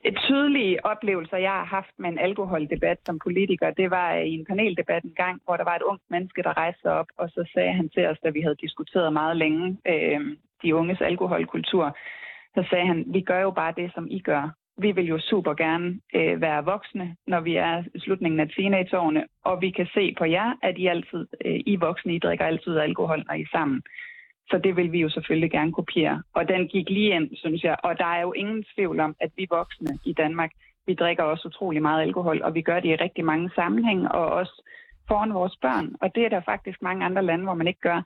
tydelige oplevelser, jeg har haft med en alkoholdebat som politiker, det var øh, i en paneldebat en gang, hvor der var et ungt menneske, der rejste op, og så sagde han til os, da vi havde diskuteret meget længe øh, de unges alkoholkultur, så sagde han, vi gør jo bare det, som I gør. Vi vil jo super gerne øh, være voksne, når vi er i slutningen af teenageårene, og vi kan se på jer, at I altid, øh, I voksne, I drikker altid alkohol, når I er sammen. Så det vil vi jo selvfølgelig gerne kopiere. Og den gik lige ind, synes jeg. Og der er jo ingen tvivl om, at vi voksne i Danmark, vi drikker også utrolig meget alkohol, og vi gør det i rigtig mange sammenhænge, og også foran vores børn. Og det er der faktisk mange andre lande, hvor man ikke gør.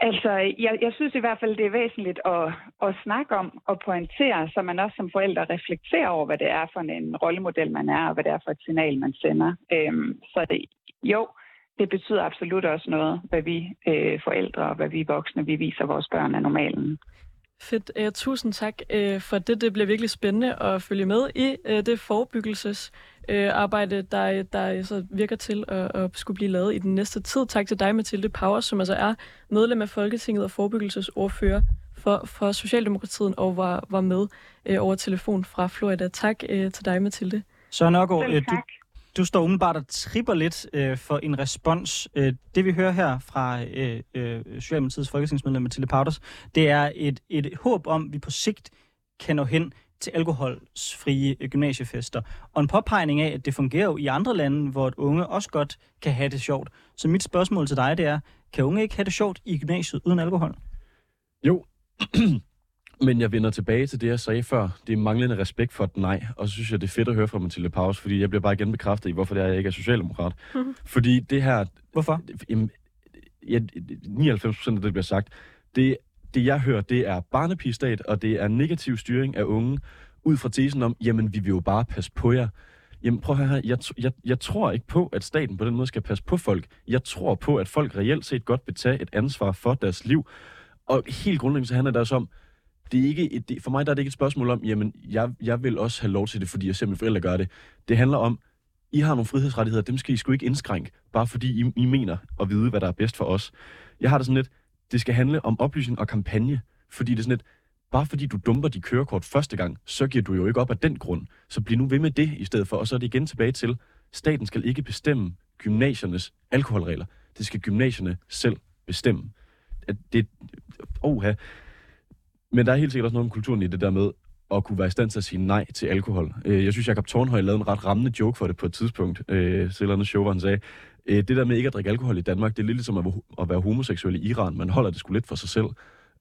Altså, jeg, jeg synes i hvert fald, det er væsentligt at, at snakke om og pointere, så man også som forældre reflekterer over, hvad det er for en rollemodel, man er, og hvad det er for et signal, man sender. Øhm, så det, jo, det betyder absolut også noget, hvad vi øh, forældre og hvad vi voksne, vi viser vores børn af normalen. Fedt. Uh, tusind tak uh, for det. Det bliver virkelig spændende at følge med i uh, det forebyggelsesarbejde, uh, der, der så virker til at, at skulle blive lavet i den næste tid. Tak til dig, Mathilde Power, som altså er medlem af Folketinget og forebyggelsesordfører for, for Socialdemokratiet og var, var med uh, over telefon fra Florida. Tak uh, til dig, Mathilde. Så Nørgaard, du, du står umiddelbart og tripper lidt øh, for en respons. Øh, det vi hører her fra øh, øh, Socialdemokratiets folketingsmedlem Mathilde Pauters, det er et, et håb om, at vi på sigt kan nå hen til alkoholsfrie øh, gymnasiefester. Og en påpegning af, at det fungerer jo i andre lande, hvor et unge også godt kan have det sjovt. Så mit spørgsmål til dig, det er, kan unge ikke have det sjovt i gymnasiet uden alkohol? Jo, men jeg vender tilbage til det, jeg sagde før. Det er manglende respekt for et nej. Og så synes jeg, det er fedt at høre fra Mathilde Paus, fordi jeg bliver bare igen bekræftet i, hvorfor det er, jeg ikke er socialdemokrat. *laughs* Fordi det her... Hvorfor? Jamen, ja, 99 procent af det, der bliver sagt, det, det jeg hører, det er barnepigestat, og det er negativ styring af unge, ud fra tesen om, jamen, vi vil jo bare passe på jer. Jamen prøv at høre her, jeg, jeg, jeg tror ikke på, at staten på den måde skal passe på folk. Jeg tror på, at folk reelt set godt vil tage et ansvar for deres liv. Og helt grundlæggende så handler det også om, det er ikke et, det, for mig der er det ikke et spørgsmål om, jamen jeg, jeg vil også have lov til det, fordi jeg ser mine forældre gøre det. Det handler om, I har nogle frihedsrettigheder, dem skal I sgu ikke indskrænke, bare fordi I, I mener at vide, hvad der er bedst for os. Jeg har det sådan lidt, det skal handle om oplysning og kampagne, fordi det er sådan lidt, bare fordi du dumper dit kørekort første gang, så giver du jo ikke op af den grund. Så bliv nu ved med det i stedet for, og så er det igen tilbage til, staten skal ikke bestemme gymnasiernes alkoholregler. Det skal gymnasierne selv bestemme. At det, oha. Men der er helt sikkert også noget om kulturen i det der med at kunne være i stand til at sige nej til alkohol. Øh, Jeg synes, Jacob Tornhøj lavede en ret rammende joke for det på et tidspunkt, øh, til et show, hvor han sagde, øh, det der med ikke at drikke alkohol i Danmark, det er lidt ligesom at være- at være homoseksuel i Iran. Man holder det sgu lidt for sig selv.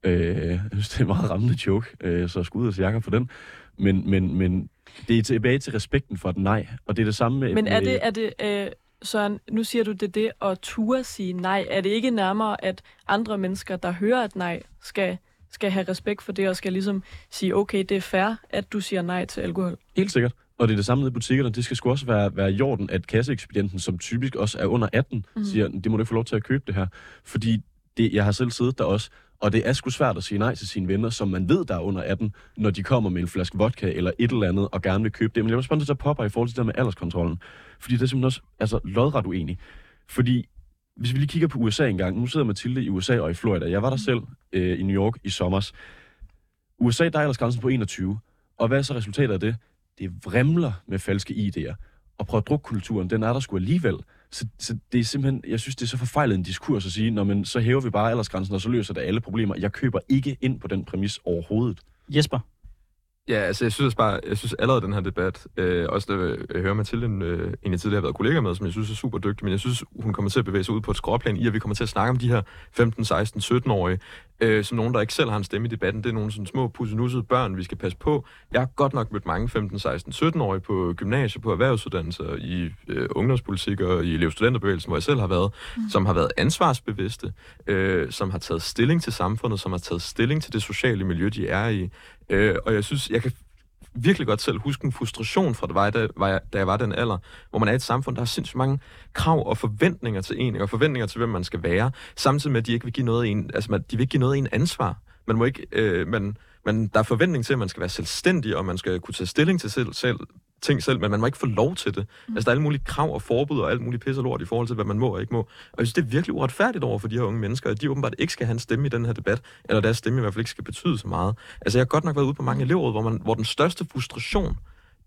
Øh, Jeg synes, det er en meget rammende joke, øh, så skud til Jacob for den. Men, men, men det er tilbage til respekten for et nej, og det er det samme med... Men er det, er det øh, Søren, nu siger du det det at ture sige nej. Er det ikke nærmere, at andre mennesker, der hører et nej, skal, skal have respekt for det, og skal ligesom sige, okay, det er fair, at du siger nej til alkohol? Helt sikkert. Og det er det samme med butikkerne. Det skal sgu også være, være i orden, at kasseekspedienten, som typisk også er under 18, mm. siger, det må du ikke få lov til at købe det her. Fordi det, jeg har selv siddet der også, og det er sgu svært at sige nej til sine venner, som man ved, der er under 18, når de kommer med en flaske vodka eller et eller andet, og gerne vil købe det. Men jeg vil spørge til at popper i forhold til det der med alderskontrollen. Fordi det er simpelthen også altså, lodret uenig. Fordi hvis vi lige kigger på USA en gang, nu sidder Mathilde i USA og i Florida. Jeg var der selv øh, i New York i sommers. USA, der er aldersgrænsen på 21. Og hvad er så resultatet af det? Det vrimler med falske idéer. Og prøv at drukkulturen, den er der sgu alligevel. Så, så det er simpelthen, jeg synes, det er så forfejlet en diskurs at sige, når man så hæver vi bare aldersgrænsen, og så løser det alle problemer. Jeg køber ikke ind på den præmis overhovedet. Jesper, Ja, altså jeg synes bare, jeg synes allerede den her debat, øh, også da jeg hører Mathilde, en, øh, en jeg tidligere har været kollega med, som jeg synes er super dygtig, men jeg synes, hun kommer til at bevæge sig ud på et skråplan i, at vi kommer til at snakke om de her 15, 16, 17-årige, øh, som nogen, der ikke selv har en stemme i debatten. Det er nogle sådan små pussenussede børn, vi skal passe på. Jeg har godt nok mødt mange 15, 16, 17-årige på gymnasier, på erhvervsuddannelser, i øh, ungdomspolitik og i elevstudenterbevægelsen, hvor jeg selv har været, mm. som har været ansvarsbevidste, øh, som har taget stilling til samfundet, som har taget stilling til det sociale miljø, de er i. Øh, og jeg synes, jeg kan virkelig godt selv huske en frustration fra, det var, da, var jeg, da jeg var den alder, hvor man er i et samfund, der har sindssygt mange krav og forventninger til en, og forventninger til, hvem man skal være, samtidig med, at de ikke vil give noget en, altså man, de vil ikke give noget en ansvar. Man må ikke, øh, man, man, der er forventning til, at man skal være selvstændig, og man skal kunne tage stilling til selv, selv, ting selv, men man må ikke få lov til det. Mm. Altså, der er alle mulige krav og forbud og alt muligt pisse lort i forhold til, hvad man må og ikke må. Og jeg synes, det er virkelig uretfærdigt over for de her unge mennesker, at de åbenbart ikke skal have en stemme i den her debat, eller deres stemme i hvert fald ikke skal betyde så meget. Altså, jeg har godt nok været ude på mange elevråd, hvor, man, hvor den største frustration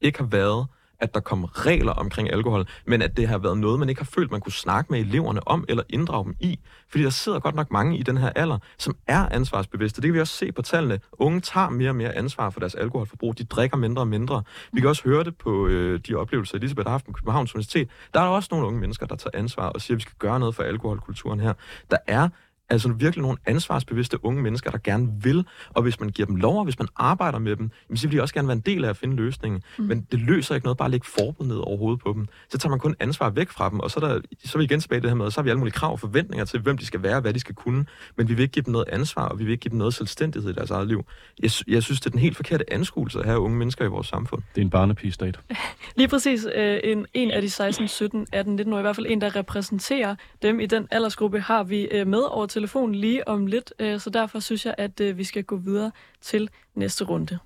ikke har været, at der kom regler omkring alkohol, men at det har været noget, man ikke har følt, man kunne snakke med eleverne om eller inddrage dem i. Fordi der sidder godt nok mange i den her alder, som er ansvarsbevidste. Det kan vi også se på tallene. Unge tager mere og mere ansvar for deres alkoholforbrug. De drikker mindre og mindre. Vi kan også høre det på øh, de oplevelser, Elisabeth har haft på Københavns Universitet. Der er der også nogle unge mennesker, der tager ansvar og siger, at vi skal gøre noget for alkoholkulturen her. Der er altså virkelig nogle ansvarsbevidste unge mennesker, der gerne vil, og hvis man giver dem lov, og hvis man arbejder med dem, jamen, så vil de også gerne være en del af at finde løsningen. Mm. Men det løser ikke noget bare at lægge forbud ned over hovedet på dem. Så tager man kun ansvar væk fra dem, og så er, der, så er vi igen tilbage det her med, så har vi alle mulige krav og forventninger til, hvem de skal være, hvad de skal kunne, men vi vil ikke give dem noget ansvar, og vi vil ikke give dem noget selvstændighed i deres eget liv. Jeg, jeg synes, det er den helt forkerte anskuelse at have unge mennesker i vores samfund. Det er en barnepigestat. *laughs* Lige præcis øh, en, en af de 16, 17, 18, 19 år, i hvert fald en, der repræsenterer dem i den aldersgruppe, har vi øh, med over telefon lige om lidt. Øh, så derfor synes jeg, at øh, vi skal gå videre til næste runde.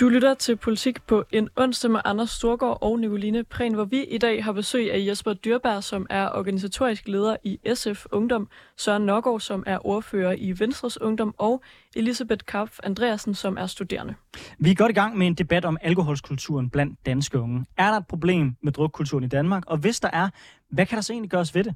Du lytter til Politik på en onsdag med Anders Storgård og Nicoline Prehn, hvor vi i dag har besøg af Jesper Dyrberg, som er organisatorisk leder i SF Ungdom, Søren Nørgaard, som er ordfører i Venstres Ungdom, og Elisabeth Karpf Andreasen, som er studerende. Vi er godt i gang med en debat om alkoholskulturen blandt danske unge. Er der et problem med drukkulturen i Danmark? Og hvis der er, hvad kan der så egentlig gøres ved det?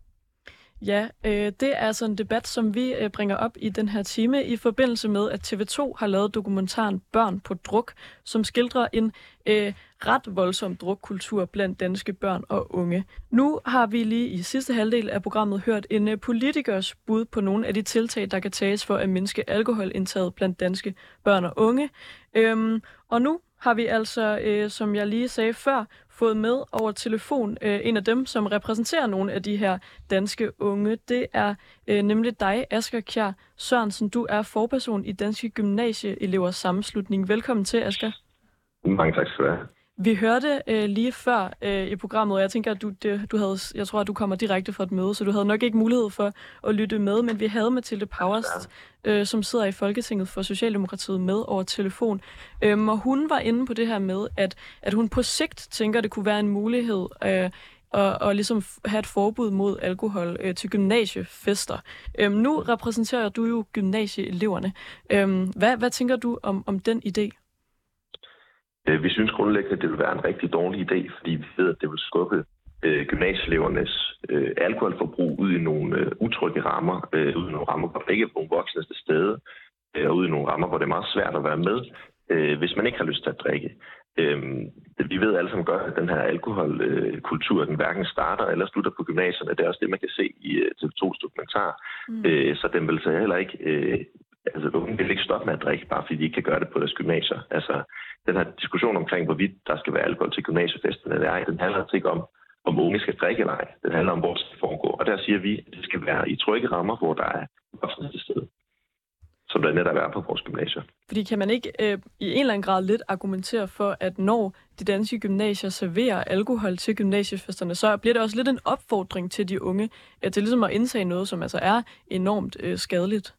Ja, øh, det er altså en debat, som vi øh, bringer op i den her time i forbindelse med, at TV2 har lavet dokumentaren Børn på druk, som skildrer en øh, ret voldsom drukkultur blandt danske børn og unge. Nu har vi lige i sidste halvdel af programmet hørt en øh, politikers bud på nogle af de tiltag, der kan tages for at mindske alkoholindtaget blandt danske børn og unge. Øhm, og nu har vi altså, øh, som jeg lige sagde før, fået med over telefon øh, en af dem, som repræsenterer nogle af de her danske unge. Det er øh, nemlig dig, Asger Kjær Sørensen. Du er forperson i Danske Gymnasieelevers Sammenslutning. Velkommen til, Asger. Mange tak skal du have. Vi hørte øh, lige før øh, i programmet, og jeg tænker, at du, det, du havde, jeg tror, at du kommer direkte fra et møde, så du havde nok ikke mulighed for at lytte med, men vi havde Mathilde Powers, øh, som sidder i Folketinget for Socialdemokratiet med over telefon, øhm, og hun var inde på det her med, at, at hun på sigt tænker, at det kunne være en mulighed øh, og, og ligesom have et forbud mod alkohol øh, til gymnasiefester. Øhm, nu repræsenterer du jo gymnasieeleverne. Øhm, hvad, hvad tænker du om, om den idé? Øh, vi synes grundlæggende, at det vil være en rigtig dårlig idé, fordi vi ved, at det vil skubbe øh, gymnasieelevernes øh, alkoholforbrug ud i nogle øh, utrygge rammer, øh, ud i nogle rammer, hvor der ikke er nogen voksne til stede, øh, og ud i nogle rammer, hvor det er meget svært at være med, øh, hvis man ikke har lyst til at drikke. Øh, vi ved alle sammen godt, at den her alkoholkultur, øh, den hverken starter eller slutter på gymnasierne. Det er også det, man kan se i øh, TV2's dokumentar. Mm. Øh, så den vil så heller ikke øh, altså, unge vil ikke stoppe med at drikke, bare fordi de ikke kan gøre det på deres gymnasier. Altså, den her diskussion omkring, hvorvidt der skal være alkohol til gymnasiefesterne eller ej, den handler altså ikke om, om unge skal drikke eller ej. Den handler om, hvor det skal foregå. Og der siger vi, at det skal være i trygge rammer, hvor der er voksne til stede som der netop er på vores gymnasier. Fordi kan man ikke øh, i en eller anden grad lidt argumentere for, at når de danske gymnasier serverer alkohol til gymnasiefesterne, så bliver det også lidt en opfordring til de unge, at det ligesom at indtage noget, som altså er enormt øh, skadeligt?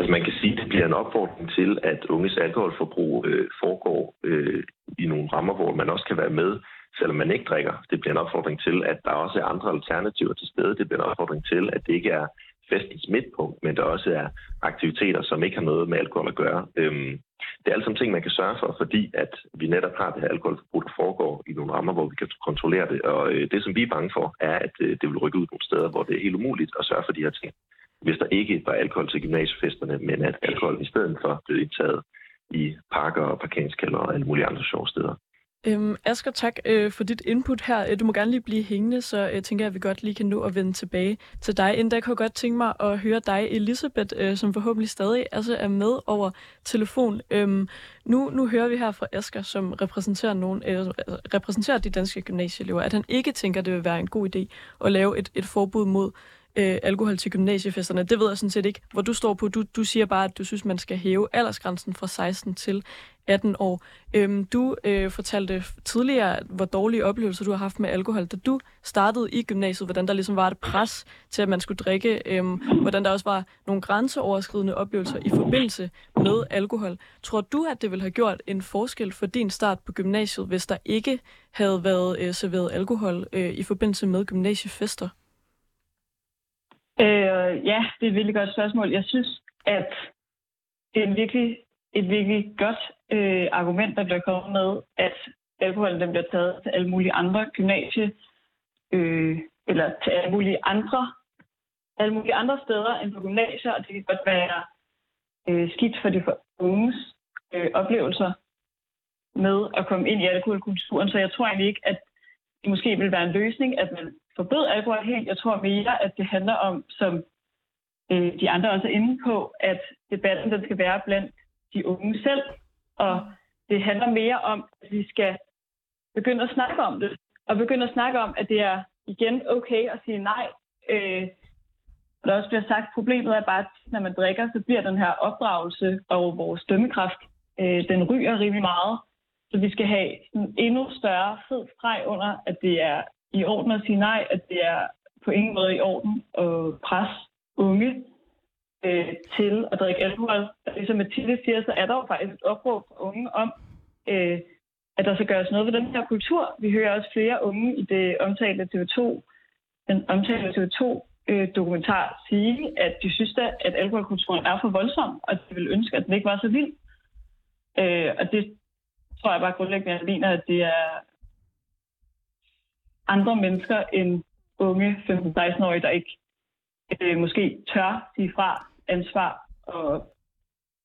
Altså man kan sige, at det bliver en opfordring til, at unges alkoholforbrug øh, foregår øh, i nogle rammer, hvor man også kan være med, selvom man ikke drikker. Det bliver en opfordring til, at der også er andre alternativer til stede. Det bliver en opfordring til, at det ikke er festens midtpunkt, men der også er aktiviteter, som ikke har noget med alkohol at gøre. Øhm, det er alt sammen ting, man kan sørge for, fordi at vi netop har det her alkoholforbrug, der foregår i nogle rammer, hvor vi kan kontrollere det. Og øh, det, som vi er bange for, er, at øh, det vil rykke ud nogle steder, hvor det er helt umuligt at sørge for de her ting hvis der ikke var alkohol til gymnasiefesterne, men at alkohol i stedet for blev indtaget i parker og parkeringskælder og alle mulige andre sjove steder. Øhm, Asger, tak øh, for dit input her. Øh, du må gerne lige blive hængende, så øh, tænker jeg, at vi godt lige kan nå at vende tilbage til dig. Inden da kunne jeg godt tænke mig at høre dig, Elisabeth, øh, som forhåbentlig stadig altså er med over telefon. Øhm, nu, nu hører vi her fra Asger, som repræsenterer, nogen, øh, repræsenterer de danske gymnasieelever, at han ikke tænker, at det vil være en god idé at lave et, et forbud mod øh, alkohol til gymnasiefesterne. Det ved jeg sådan set ikke, hvor du står på. Du, du siger bare, at du synes, man skal hæve aldersgrænsen fra 16 til 18 år. Øhm, du øh, fortalte tidligere, hvor dårlige oplevelser du har haft med alkohol, da du startede i gymnasiet, hvordan der ligesom var et pres til, at man skulle drikke, øhm, hvordan der også var nogle grænseoverskridende oplevelser i forbindelse med alkohol. Tror du, at det ville have gjort en forskel for din start på gymnasiet, hvis der ikke havde været øh, serveret alkohol øh, i forbindelse med gymnasiefester? Øh, ja, det er et virkelig godt spørgsmål. Jeg synes, at det er en virkelig, et virkelig godt øh, argument, der bliver kommet med, at alkoholen den bliver taget til alle mulige andre gymnasie, øh, eller til alle mulige andre, alle mulige andre steder end på gymnasier, og det kan godt være øh, skidt for de unges øh, oplevelser med at komme ind i alkoholkulturen. Så jeg tror egentlig ikke, at det måske vil være en løsning, at man forbød alkohol helt. Jeg tror mere, at det handler om, som øh, de andre også er inde på, at debatten den skal være blandt de unge selv. Og det handler mere om, at vi skal begynde at snakke om det. Og begynde at snakke om, at det er igen okay at sige nej. Øh, der også bliver sagt, at problemet er bare, at når man drikker, så bliver den her opdragelse og vores dømmekraft, øh, den ryger rimelig meget. Så vi skal have en endnu større fed streg under, at det er i orden at sige nej, at det er på ingen måde i orden at presse unge øh, til at drikke alkohol. Og ligesom Mathilde siger, så er der jo faktisk et opråb for unge om, øh, at der skal gøres noget ved den her kultur. Vi hører også flere unge i det omtalte TV2, den omtalte TV2 øh, dokumentar sige, at de synes da, at alkoholkulturen er for voldsom, og de vil ønske, at den ikke var så vild. Øh, og det tror jeg bare grundlæggende, at jeg mener, at det er andre mennesker end unge 15-16-årige, der ikke øh, måske tør sige fra ansvar og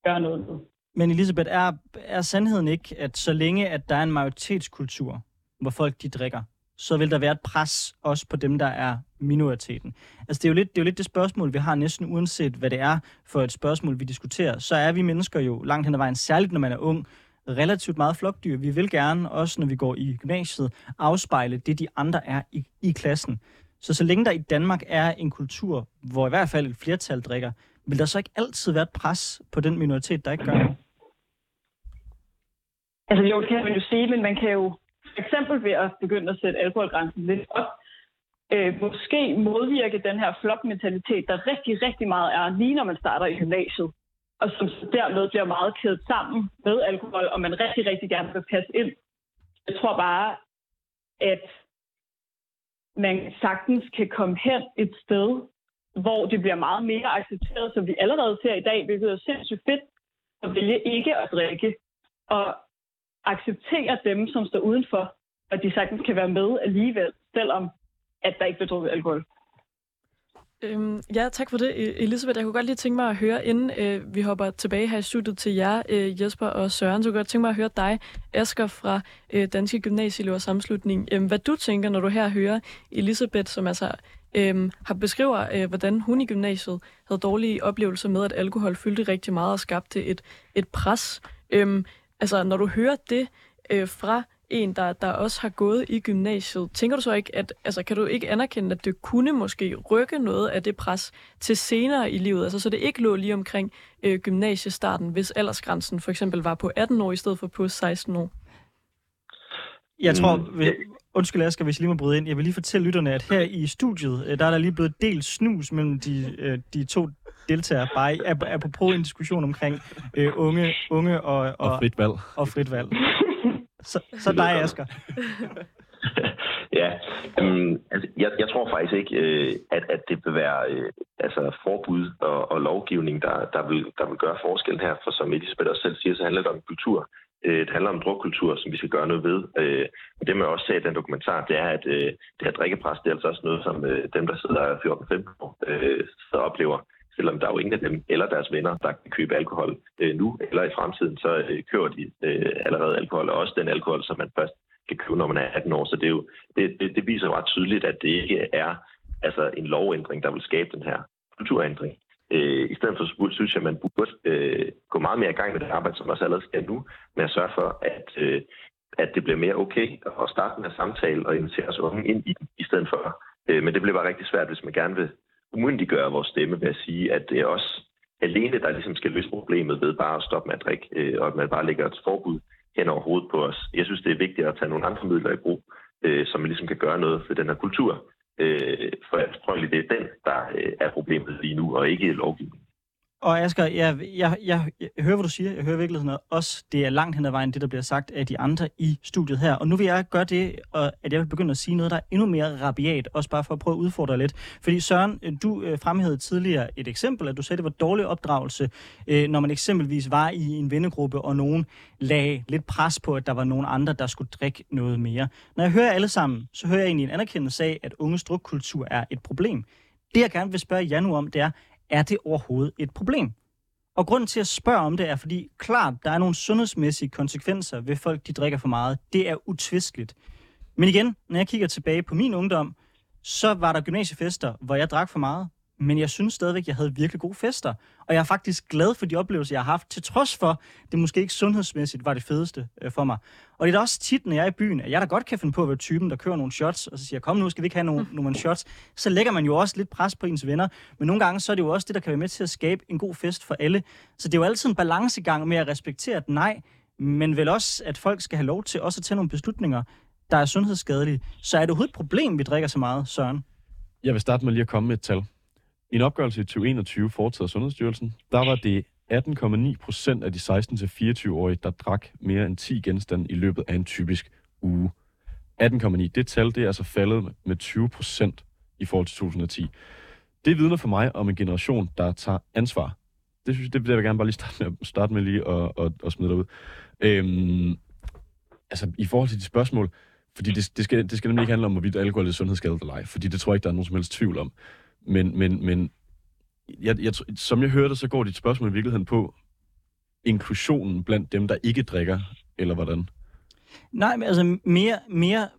gøre noget. Men Elisabeth, er, er sandheden ikke, at så længe at der er en majoritetskultur, hvor folk de drikker, så vil der være et pres også på dem, der er minoriteten. Altså det er, jo lidt, det er jo lidt det spørgsmål, vi har næsten uanset, hvad det er for et spørgsmål, vi diskuterer. Så er vi mennesker jo langt hen ad vejen, særligt når man er ung, relativt meget flokdyr. Vi vil gerne, også når vi går i gymnasiet, afspejle det, de andre er i, i klassen. Så så længe der i Danmark er en kultur, hvor i hvert fald et flertal drikker, vil der så ikke altid være et pres på den minoritet, der ikke gør det? Altså jo, det kan man jo sige, men man kan jo for eksempel ved at begynde at sætte alkoholgrænsen lidt op, øh, måske modvirke den her flokmentalitet, der rigtig, rigtig meget er, lige når man starter i gymnasiet, og som dermed bliver meget kædet sammen med alkohol, og man rigtig, rigtig gerne vil passe ind. Jeg tror bare, at man sagtens kan komme hen et sted, hvor det bliver meget mere accepteret, som vi allerede ser i dag, hvilket er sindssygt fedt, at vælge ikke at drikke, og acceptere dem, som står udenfor, og de sagtens kan være med alligevel, selvom at der ikke bliver drukket alkohol. Øhm, ja, tak for det, e- Elisabeth. Jeg kunne godt lige tænke mig at høre, inden øh, vi hopper tilbage her i studiet til jer, øh, Jesper og Søren, så kunne jeg godt tænke mig at høre dig, Asger fra øh, Danske Gymnasieelever Samslutning. Øh, hvad du tænker, når du her hører Elisabeth, som altså øh, har beskriver, øh, hvordan hun i gymnasiet havde dårlige oplevelser med, at alkohol fyldte rigtig meget og skabte et, et pres. Øh, altså, når du hører det øh, fra en, der, der også har gået i gymnasiet, tænker du så ikke, at altså, kan du ikke anerkende, at det kunne måske rykke noget af det pres til senere i livet, altså så det ikke lå lige omkring øh, gymnasiestarten, hvis aldersgrænsen for eksempel var på 18 år i stedet for på 16 år? Jeg tror, mm. vi, undskyld Asger, hvis jeg lige må bryde ind, jeg vil lige fortælle lytterne, at her i studiet, øh, der er der lige blevet delt snus mellem de, øh, de to deltagere, bare apropos en diskussion omkring øh, unge, unge og, og, og frit valg. Og frit valg. Så, så dig, Asger. *laughs* ja, um, altså, jeg, jeg tror faktisk ikke, øh, at, at det vil være øh, altså forbud og, og lovgivning, der, der, vil, der vil gøre forskellen her. For som Elisabeth også selv siger, så handler det om kultur. Øh, det handler om drukkultur, som vi skal gøre noget ved. Øh, det, man også sagde i den dokumentar, det er, at øh, det her drikkepres, det er altså også noget, som dem, der sidder 14-15 år, så oplever selvom der er jo ingen af dem eller deres venner, der kan købe alkohol øh, nu eller i fremtiden, så øh, køber de øh, allerede alkohol, og også den alkohol, som man først kan købe, når man er 18 år. Så det, er jo, det, det, det viser ret tydeligt, at det ikke er altså en lovændring, der vil skabe den her kulturændring. Øh, I stedet for synes jeg, at man burde øh, gå meget mere i gang med det arbejde, som også allerede skal nu, med at sørge for, at, øh, at det bliver mere okay at starte den her samtale og invitere os unge ind i den, i stedet for. Øh, men det bliver bare rigtig svært, hvis man gerne vil umyndiggøre vores stemme ved at sige, at det er os alene, der ligesom skal løse problemet ved bare at stoppe med at drikke, øh, og at man bare lægger et forbud hen over hovedet på os. Jeg synes, det er vigtigt at tage nogle andre midler i brug, øh, som man ligesom kan gøre noget for den her kultur. Øh, for jeg tror egentlig, det er den, der øh, er problemet lige nu, og ikke lovgivningen. Og Asger, jeg, jeg, jeg, jeg hører, hvad du siger. Jeg hører virkelig også, det er langt hen ad vejen, det der bliver sagt af de andre i studiet her. Og nu vil jeg gøre det, at jeg vil begynde at sige noget, der er endnu mere rabiat, også bare for at prøve at udfordre lidt. Fordi Søren, du øh, fremhævede tidligere et eksempel, at du sagde, at det var dårlig opdragelse, øh, når man eksempelvis var i en vennegruppe, og nogen lagde lidt pres på, at der var nogen andre, der skulle drikke noget mere. Når jeg hører alle sammen, så hører jeg egentlig en anerkendelse af, at unges drukkultur er et problem. Det, jeg gerne vil spørge jer nu om, det er, er det overhovedet et problem? Og grunden til at spørge om det er, fordi klart, der er nogle sundhedsmæssige konsekvenser ved folk, de drikker for meget. Det er utvisteligt. Men igen, når jeg kigger tilbage på min ungdom, så var der gymnasiefester, hvor jeg drak for meget men jeg synes stadigvæk, at jeg havde virkelig gode fester. Og jeg er faktisk glad for de oplevelser, jeg har haft, til trods for, det måske ikke sundhedsmæssigt var det fedeste øh, for mig. Og det er da også tit, når jeg er i byen, at jeg da godt kan finde på at være typen, der kører nogle shots, og så siger, kom nu, skal vi ikke have nogle, *laughs* nogle shots? Så lægger man jo også lidt pres på ens venner. Men nogle gange, så er det jo også det, der kan være med til at skabe en god fest for alle. Så det er jo altid en balancegang med at respektere et nej, men vel også, at folk skal have lov til også at tage nogle beslutninger, der er sundhedsskadelige. Så er det overhovedet et problem, vi drikker så meget, Søren? Jeg vil starte med lige at komme med et tal. I en opgørelse i 2021 foretaget af Sundhedsstyrelsen, der var det 18,9 procent af de 16-24-årige, der drak mere end 10 genstande i løbet af en typisk uge. 18,9. Det tal det er altså faldet med 20 procent i forhold til 2010. Det vidner for mig om en generation, der tager ansvar. Det synes jeg, det vil jeg gerne bare lige starte med, starte med lige at, at, at smide derud. Øhm, altså, i forhold til de spørgsmål, fordi det, det, skal, det skal nemlig ikke handle om, hvorvidt alkohol er sundhedsskadet eller ej, fordi det tror jeg ikke, der er nogen som helst tvivl om. Men, men, men jeg, jeg, som jeg hørte, så går dit spørgsmål i virkeligheden på inklusionen blandt dem, der ikke drikker, eller hvordan? Nej, men altså mere, mere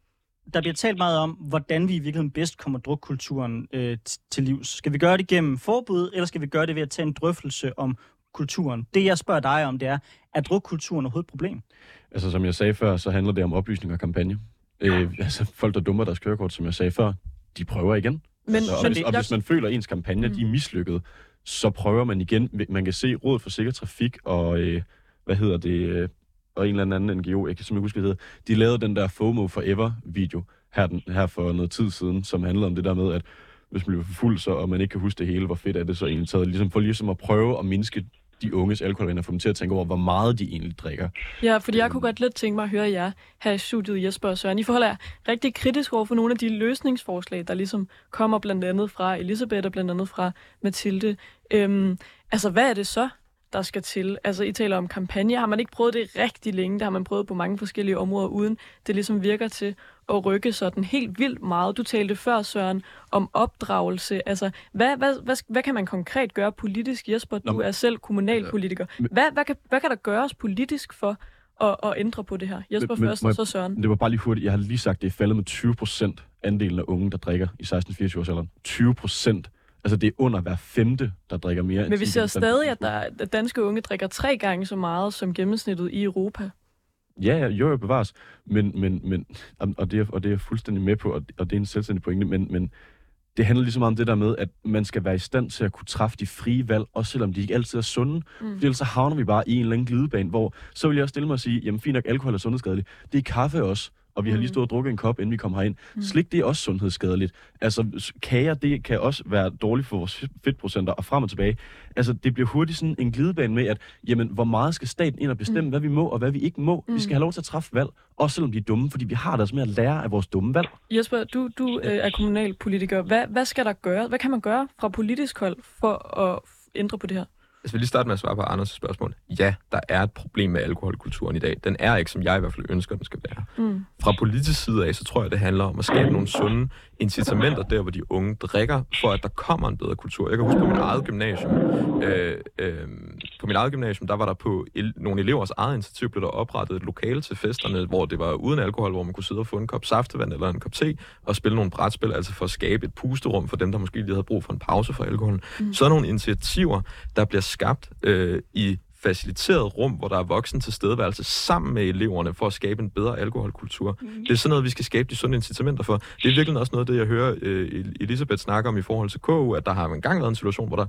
der bliver talt meget om, hvordan vi i virkeligheden bedst kommer drukkulturen øh, til livs. Skal vi gøre det gennem forbud, eller skal vi gøre det ved at tage en drøftelse om kulturen? Det, jeg spørger dig om, det er, er drukkulturen overhovedet et problem? Altså, som jeg sagde før, så handler det om oplysning og kampagne. Øh, altså, folk, der dummer deres kørekort, som jeg sagde før, de prøver igen. Men, altså, og, men hvis, og hvis man føler, at ens kampagne mm. de er mislykket, så prøver man igen. Man kan se Rådet for Sikker Trafik og, øh, hvad hedder det, øh, og en eller anden NGO, jeg kan simpelthen huske, hvad det hedder, de lavede den der FOMO Forever-video her, den, her for noget tid siden, som handlede om det der med, at hvis man bliver for fuld, så, og man ikke kan huske det hele, hvor fedt er det så egentlig taget, ligesom for ligesom at prøve at mindske de unges alkoholvaner, få dem til at tænke over, hvor meget de egentlig drikker. Ja, fordi jeg kunne godt lidt tænke mig at høre jer her i studiet, Jesper og Søren. I forholder jer rigtig kritisk over for nogle af de løsningsforslag, der ligesom kommer blandt andet fra Elisabeth og blandt andet fra Mathilde. Øhm, altså, hvad er det så, der skal til? Altså, I taler om kampagne. Har man ikke prøvet det rigtig længe? Det har man prøvet på mange forskellige områder, uden det ligesom virker til at rykke sådan helt vildt meget. Du talte før, Søren, om opdragelse. Altså, hvad, hvad, hvad, hvad kan man konkret gøre politisk? Jesper, du er selv kommunalpolitiker. Hvad, hvad, kan, hvad kan der gøres politisk for at, at ændre på det her? Jesper men, først, og så Søren. Det var bare lige hurtigt. Jeg har lige sagt, det er faldet med 20 procent andelen af unge, der drikker i 16-24 års alderen. 20 procent. Altså, det er under hver femte, der drikker mere. Men vi ser stadig, at, der, at danske unge drikker tre gange så meget som gennemsnittet i Europa. Ja, jo, jo, bevares. Men, men, men, og, det er, og det er jeg fuldstændig med på, og, og det er en selvstændig pointe, men, men det handler ligesom om det der med, at man skal være i stand til at kunne træffe de frie valg, også selvom de ikke altid er sunde. Mm. For ellers så havner vi bare i en eller anden glidebane, hvor så vil jeg også stille mig og sige, jamen fint nok, alkohol er sundhedsskadeligt. Det er kaffe også og vi har lige mm. stået og drukket en kop, inden vi kom herind. Mm. Slik, det er også sundhedsskadeligt. Altså, kager, det kan også være dårligt for vores fedtprocenter, og frem og tilbage. Altså, det bliver hurtigt sådan en glidebane med, at jamen, hvor meget skal staten ind og bestemme, mm. hvad vi må og hvad vi ikke må. Mm. Vi skal have lov til at træffe valg, også selvom de er dumme, fordi vi har deres med at lære af vores dumme valg. Jesper, du, du øh, er kommunalpolitiker. Hvad, hvad skal der gøre? Hvad kan man gøre fra politisk hold for at ændre på det her? Jeg vil lige starte med at svare på Anders' spørgsmål. Ja, der er et problem med alkoholkulturen i dag. Den er ikke, som jeg i hvert fald ønsker, den skal være. Mm. Fra politisk side af, så tror jeg, det handler om at skabe nogle sunde incitamenter der, hvor de unge drikker, for at der kommer en bedre kultur. Jeg kan huske på mit eget gymnasium. Øh, øh, på mit eget gymnasium, der var der på el- nogle elevers eget initiativ, blev der oprettet et lokale til festerne, hvor det var uden alkohol, hvor man kunne sidde og få en kop saftevand eller en kop te, og spille nogle brætspil, altså for at skabe et pusterum for dem, der måske lige havde brug for en pause for alkoholen. Mm. Så er nogle initiativer, der bliver skabt øh, i faciliteret rum, hvor der er voksen tilstedeværelse sammen med eleverne for at skabe en bedre alkoholkultur. Mm. Det er sådan noget, vi skal skabe de sunde incitamenter for. Det er virkelig også noget, det jeg hører øh, Elisabeth snakke om i forhold til KU, at der har engang været en situation, hvor der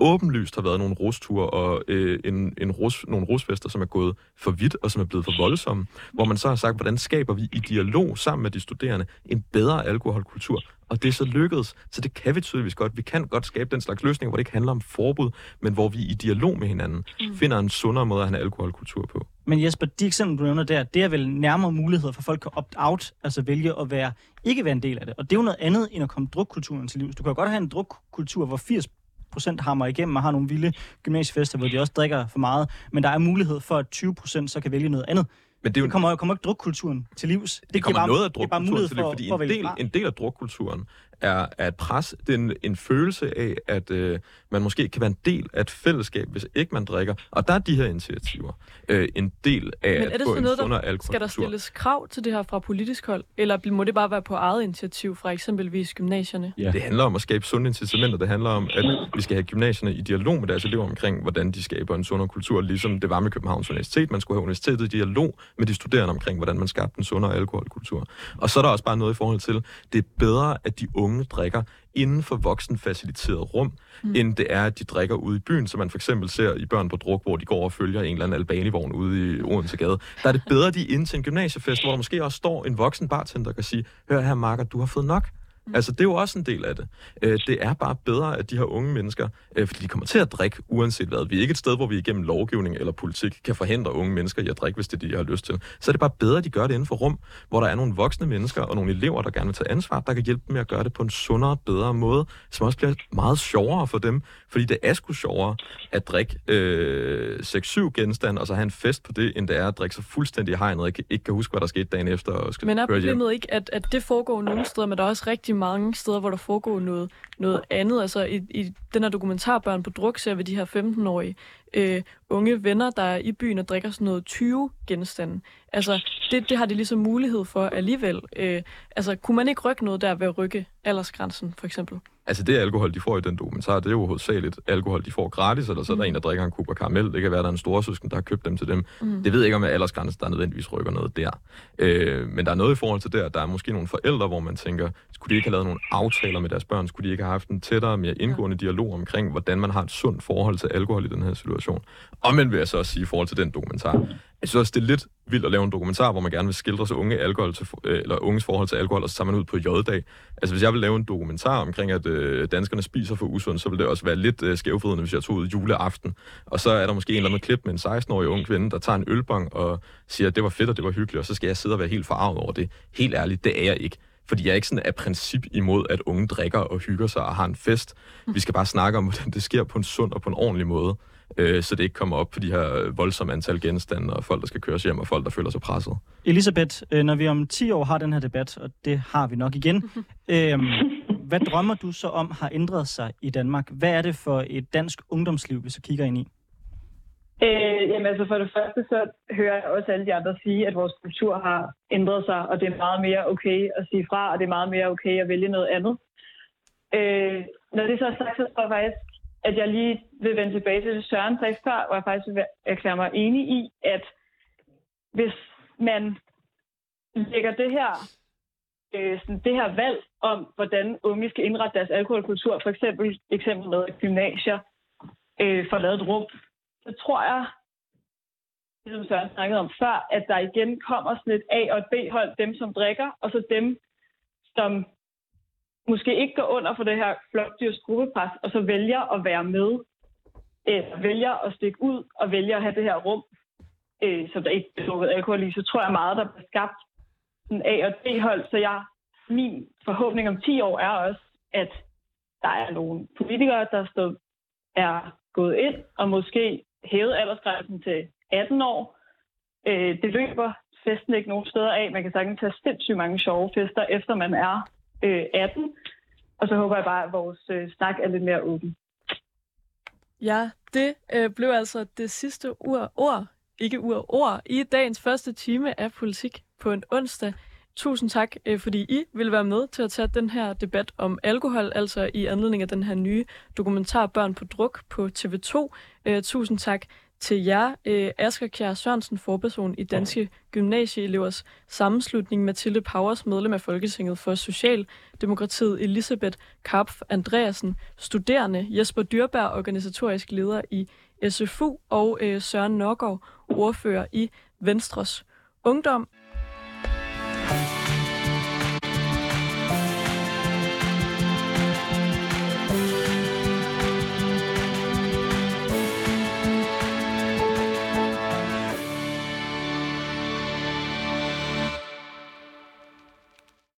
åbenlyst har været nogle rusture og øh, en, en rus, nogle rusfester, som er gået for vidt og som er blevet for voldsomme, hvor man så har sagt, hvordan skaber vi i dialog sammen med de studerende en bedre alkoholkultur, og det er så lykkedes, så det kan vi tydeligvis godt. Vi kan godt skabe den slags løsninger, hvor det ikke handler om forbud, men hvor vi i dialog med hinanden mm. finder en sundere måde at have alkoholkultur på. Men Jesper, de eksempler, du nævner der, det er vel nærmere muligheder for folk at opt-out, altså vælge at være, ikke være en del af det. Og det er jo noget andet, end at komme drukkulturen til livs. Du kan godt have en drukkultur, hvor 80 procent hammer igennem og har nogle vilde gymnasiefester, hvor de også drikker for meget, men der er mulighed for, at 20 procent så kan vælge noget andet. Men det, er jo, det kommer, kommer ikke drukkulturen til livs. Det, det kommer bare, noget af drukkulturen til livs, fordi for en, del, en del af drukkulturen er, er et pres. Det er en, en følelse af, at øh, man måske kan være en del af et fællesskab, hvis ikke man drikker. Og der er de her initiativer øh, en del af Men er det at få en noget, der, Skal der stilles krav til det her fra politisk hold? Eller må det bare være på eget initiativ fra eksempelvis gymnasierne? Ja. Det handler om at skabe sunde incitamenter. Det handler om, at vi skal have gymnasierne i dialog med deres elever omkring, hvordan de skaber en sundere kultur, ligesom det var med Københavns Universitet. Man skulle have universitetet i dialog med de studerende omkring, hvordan man skabte en sundere alkoholkultur. Og så er der også bare noget i forhold til, det er bedre, at de unge drikker inden for voksenfaciliteret rum, mm. end det er, at de drikker ude i byen, som man for eksempel ser i Børn på Druk, hvor de går og følger en eller anden albanivogn ude i Odense Gade. Der er det bedre, at de er inde til en gymnasiefest, hvor der måske også står en voksen bartender, der kan sige, hør her, Marker, du har fået nok. Mm. Altså, det er jo også en del af det. Øh, det er bare bedre, at de her unge mennesker, øh, fordi de kommer til at drikke uanset hvad. Vi er ikke et sted, hvor vi igennem lovgivning eller politik kan forhindre unge mennesker i at drikke, hvis det er de har lyst til. Så er det bare bedre, at de gør det inden for rum, hvor der er nogle voksne mennesker og nogle elever, der gerne vil tage ansvar, der kan hjælpe dem med at gøre det på en sundere, bedre måde, som også bliver meget sjovere for dem. Fordi det er sgu sjovere at drikke øh, 6-7 genstande, og så have en fest på det, end det er at drikke sig fuldstændig hegnet, og ikke, ikke kan huske, hvad der skete dagen efter. Og skal men er problemet ikke, at, at det foregår nogle steder, men der er også rigtig mange steder, hvor der foregår noget, noget andet. Altså i, i den her dokumentarbørn på druk ser vi de her 15-årige øh, unge venner, der er i byen og drikker sådan noget 20 genstande. Altså, det, det har de ligesom mulighed for alligevel. Øh, altså, kunne man ikke rykke noget der ved at rykke aldersgrænsen, for eksempel? Altså det alkohol, de får i den dokumentar, det er jo hovedsageligt alkohol, de får gratis, eller så er der mm. en, der drikker en kub karamel. Det kan være, der er en storesøsken, der har købt dem til dem. Mm. Det ved jeg ikke, om aldersgrænsen, der nødvendigvis rykker noget der. Øh, men der er noget i forhold til det, der er måske nogle forældre, hvor man tænker, skulle de ikke have lavet nogle aftaler med deres børn? Skulle de ikke have haft en tættere, mere indgående ja. dialog omkring, hvordan man har et sundt forhold til alkohol i den her situation? Og men vil jeg så også sige i forhold til den dokumentar, jeg synes også, det er lidt vildt at lave en dokumentar, hvor man gerne vil skildre så unge alkohol til, øh, eller unges forhold til alkohol, og så tager man ud på J-dag. Altså, hvis jeg vil lave en dokumentar omkring, at øh, danskerne spiser for usundt, så vil det også være lidt øh, skævfridende, hvis jeg tog ud juleaften. Og så er der måske en eller anden klip med en 16-årig ung kvinde, der tager en ølbong og siger, at det var fedt, og det var hyggeligt, og så skal jeg sidde og være helt forarvet over det. Helt ærligt, det er jeg ikke. Fordi jeg er ikke sådan af princip imod, at unge drikker og hygger sig og har en fest. Vi skal bare snakke om, *laughs* hvordan det sker på en sund og på en ordentlig måde øh, så det ikke kommer op på de her voldsomme antal genstande, og folk, der skal køres hjem, og folk, der føler sig presset. Elisabeth, øh, når vi om 10 år har den her debat, og det har vi nok igen, *laughs* øh, hvad drømmer du så om har ændret sig i Danmark? Hvad er det for et dansk ungdomsliv, hvis du kigger ind i? Øh, jamen altså for det første, så hører jeg også alle de andre sige, at vores kultur har ændret sig, og det er meget mere okay at sige fra, og det er meget mere okay at vælge noget andet. Øh, når det så er sagt, så tror jeg faktisk, at jeg lige vil vende tilbage til det, Søren sagde før, hvor jeg faktisk vil erklære mig enig i, at hvis man lægger det her, øh, sådan det her valg om, hvordan unge skal indrette deres alkoholkultur, for eksempel eksempel med gymnasier, øh, får lavet et rum, så tror jeg, ligesom Søren snakkede om før, at der igen kommer sådan et A- og et B-hold, dem som drikker, og så dem, som måske ikke går under for det her flokdyrs gruppepres, og så vælger at være med, eller vælger at stikke ud, og vælger at have det her rum, øh, som der ikke er drukket alkohol i, så tror jeg meget, der bliver skabt sådan A- og B-hold. Så jeg, min forhåbning om 10 år er også, at der er nogle politikere, der står, er gået ind og måske hævet aldersgrænsen til 18 år. Øh, det løber festen ikke nogen steder af. Man kan sagtens tage sindssygt mange sjove fester, efter man er øh, 18. Og så håber jeg bare, at vores øh, snak er lidt mere åben. Ja, det øh, blev altså det sidste ur, ord, ikke ur, ord, i dagens første time af politik på en onsdag. Tusind tak, øh, fordi I vil være med til at tage den her debat om alkohol, altså i anledning af den her nye dokumentar Børn på druk på TV2. Øh, tusind tak til jer, øh, Asger Kjær Sørensen, forperson i Danske Gymnasieelevers Sammenslutning, Mathilde Powers, medlem af Folketinget for Socialdemokratiet, Elisabeth Karpf Andreasen, studerende, Jesper Dyrberg, organisatorisk leder i SFU, og Søren Nørgaard, ordfører i Venstres Ungdom.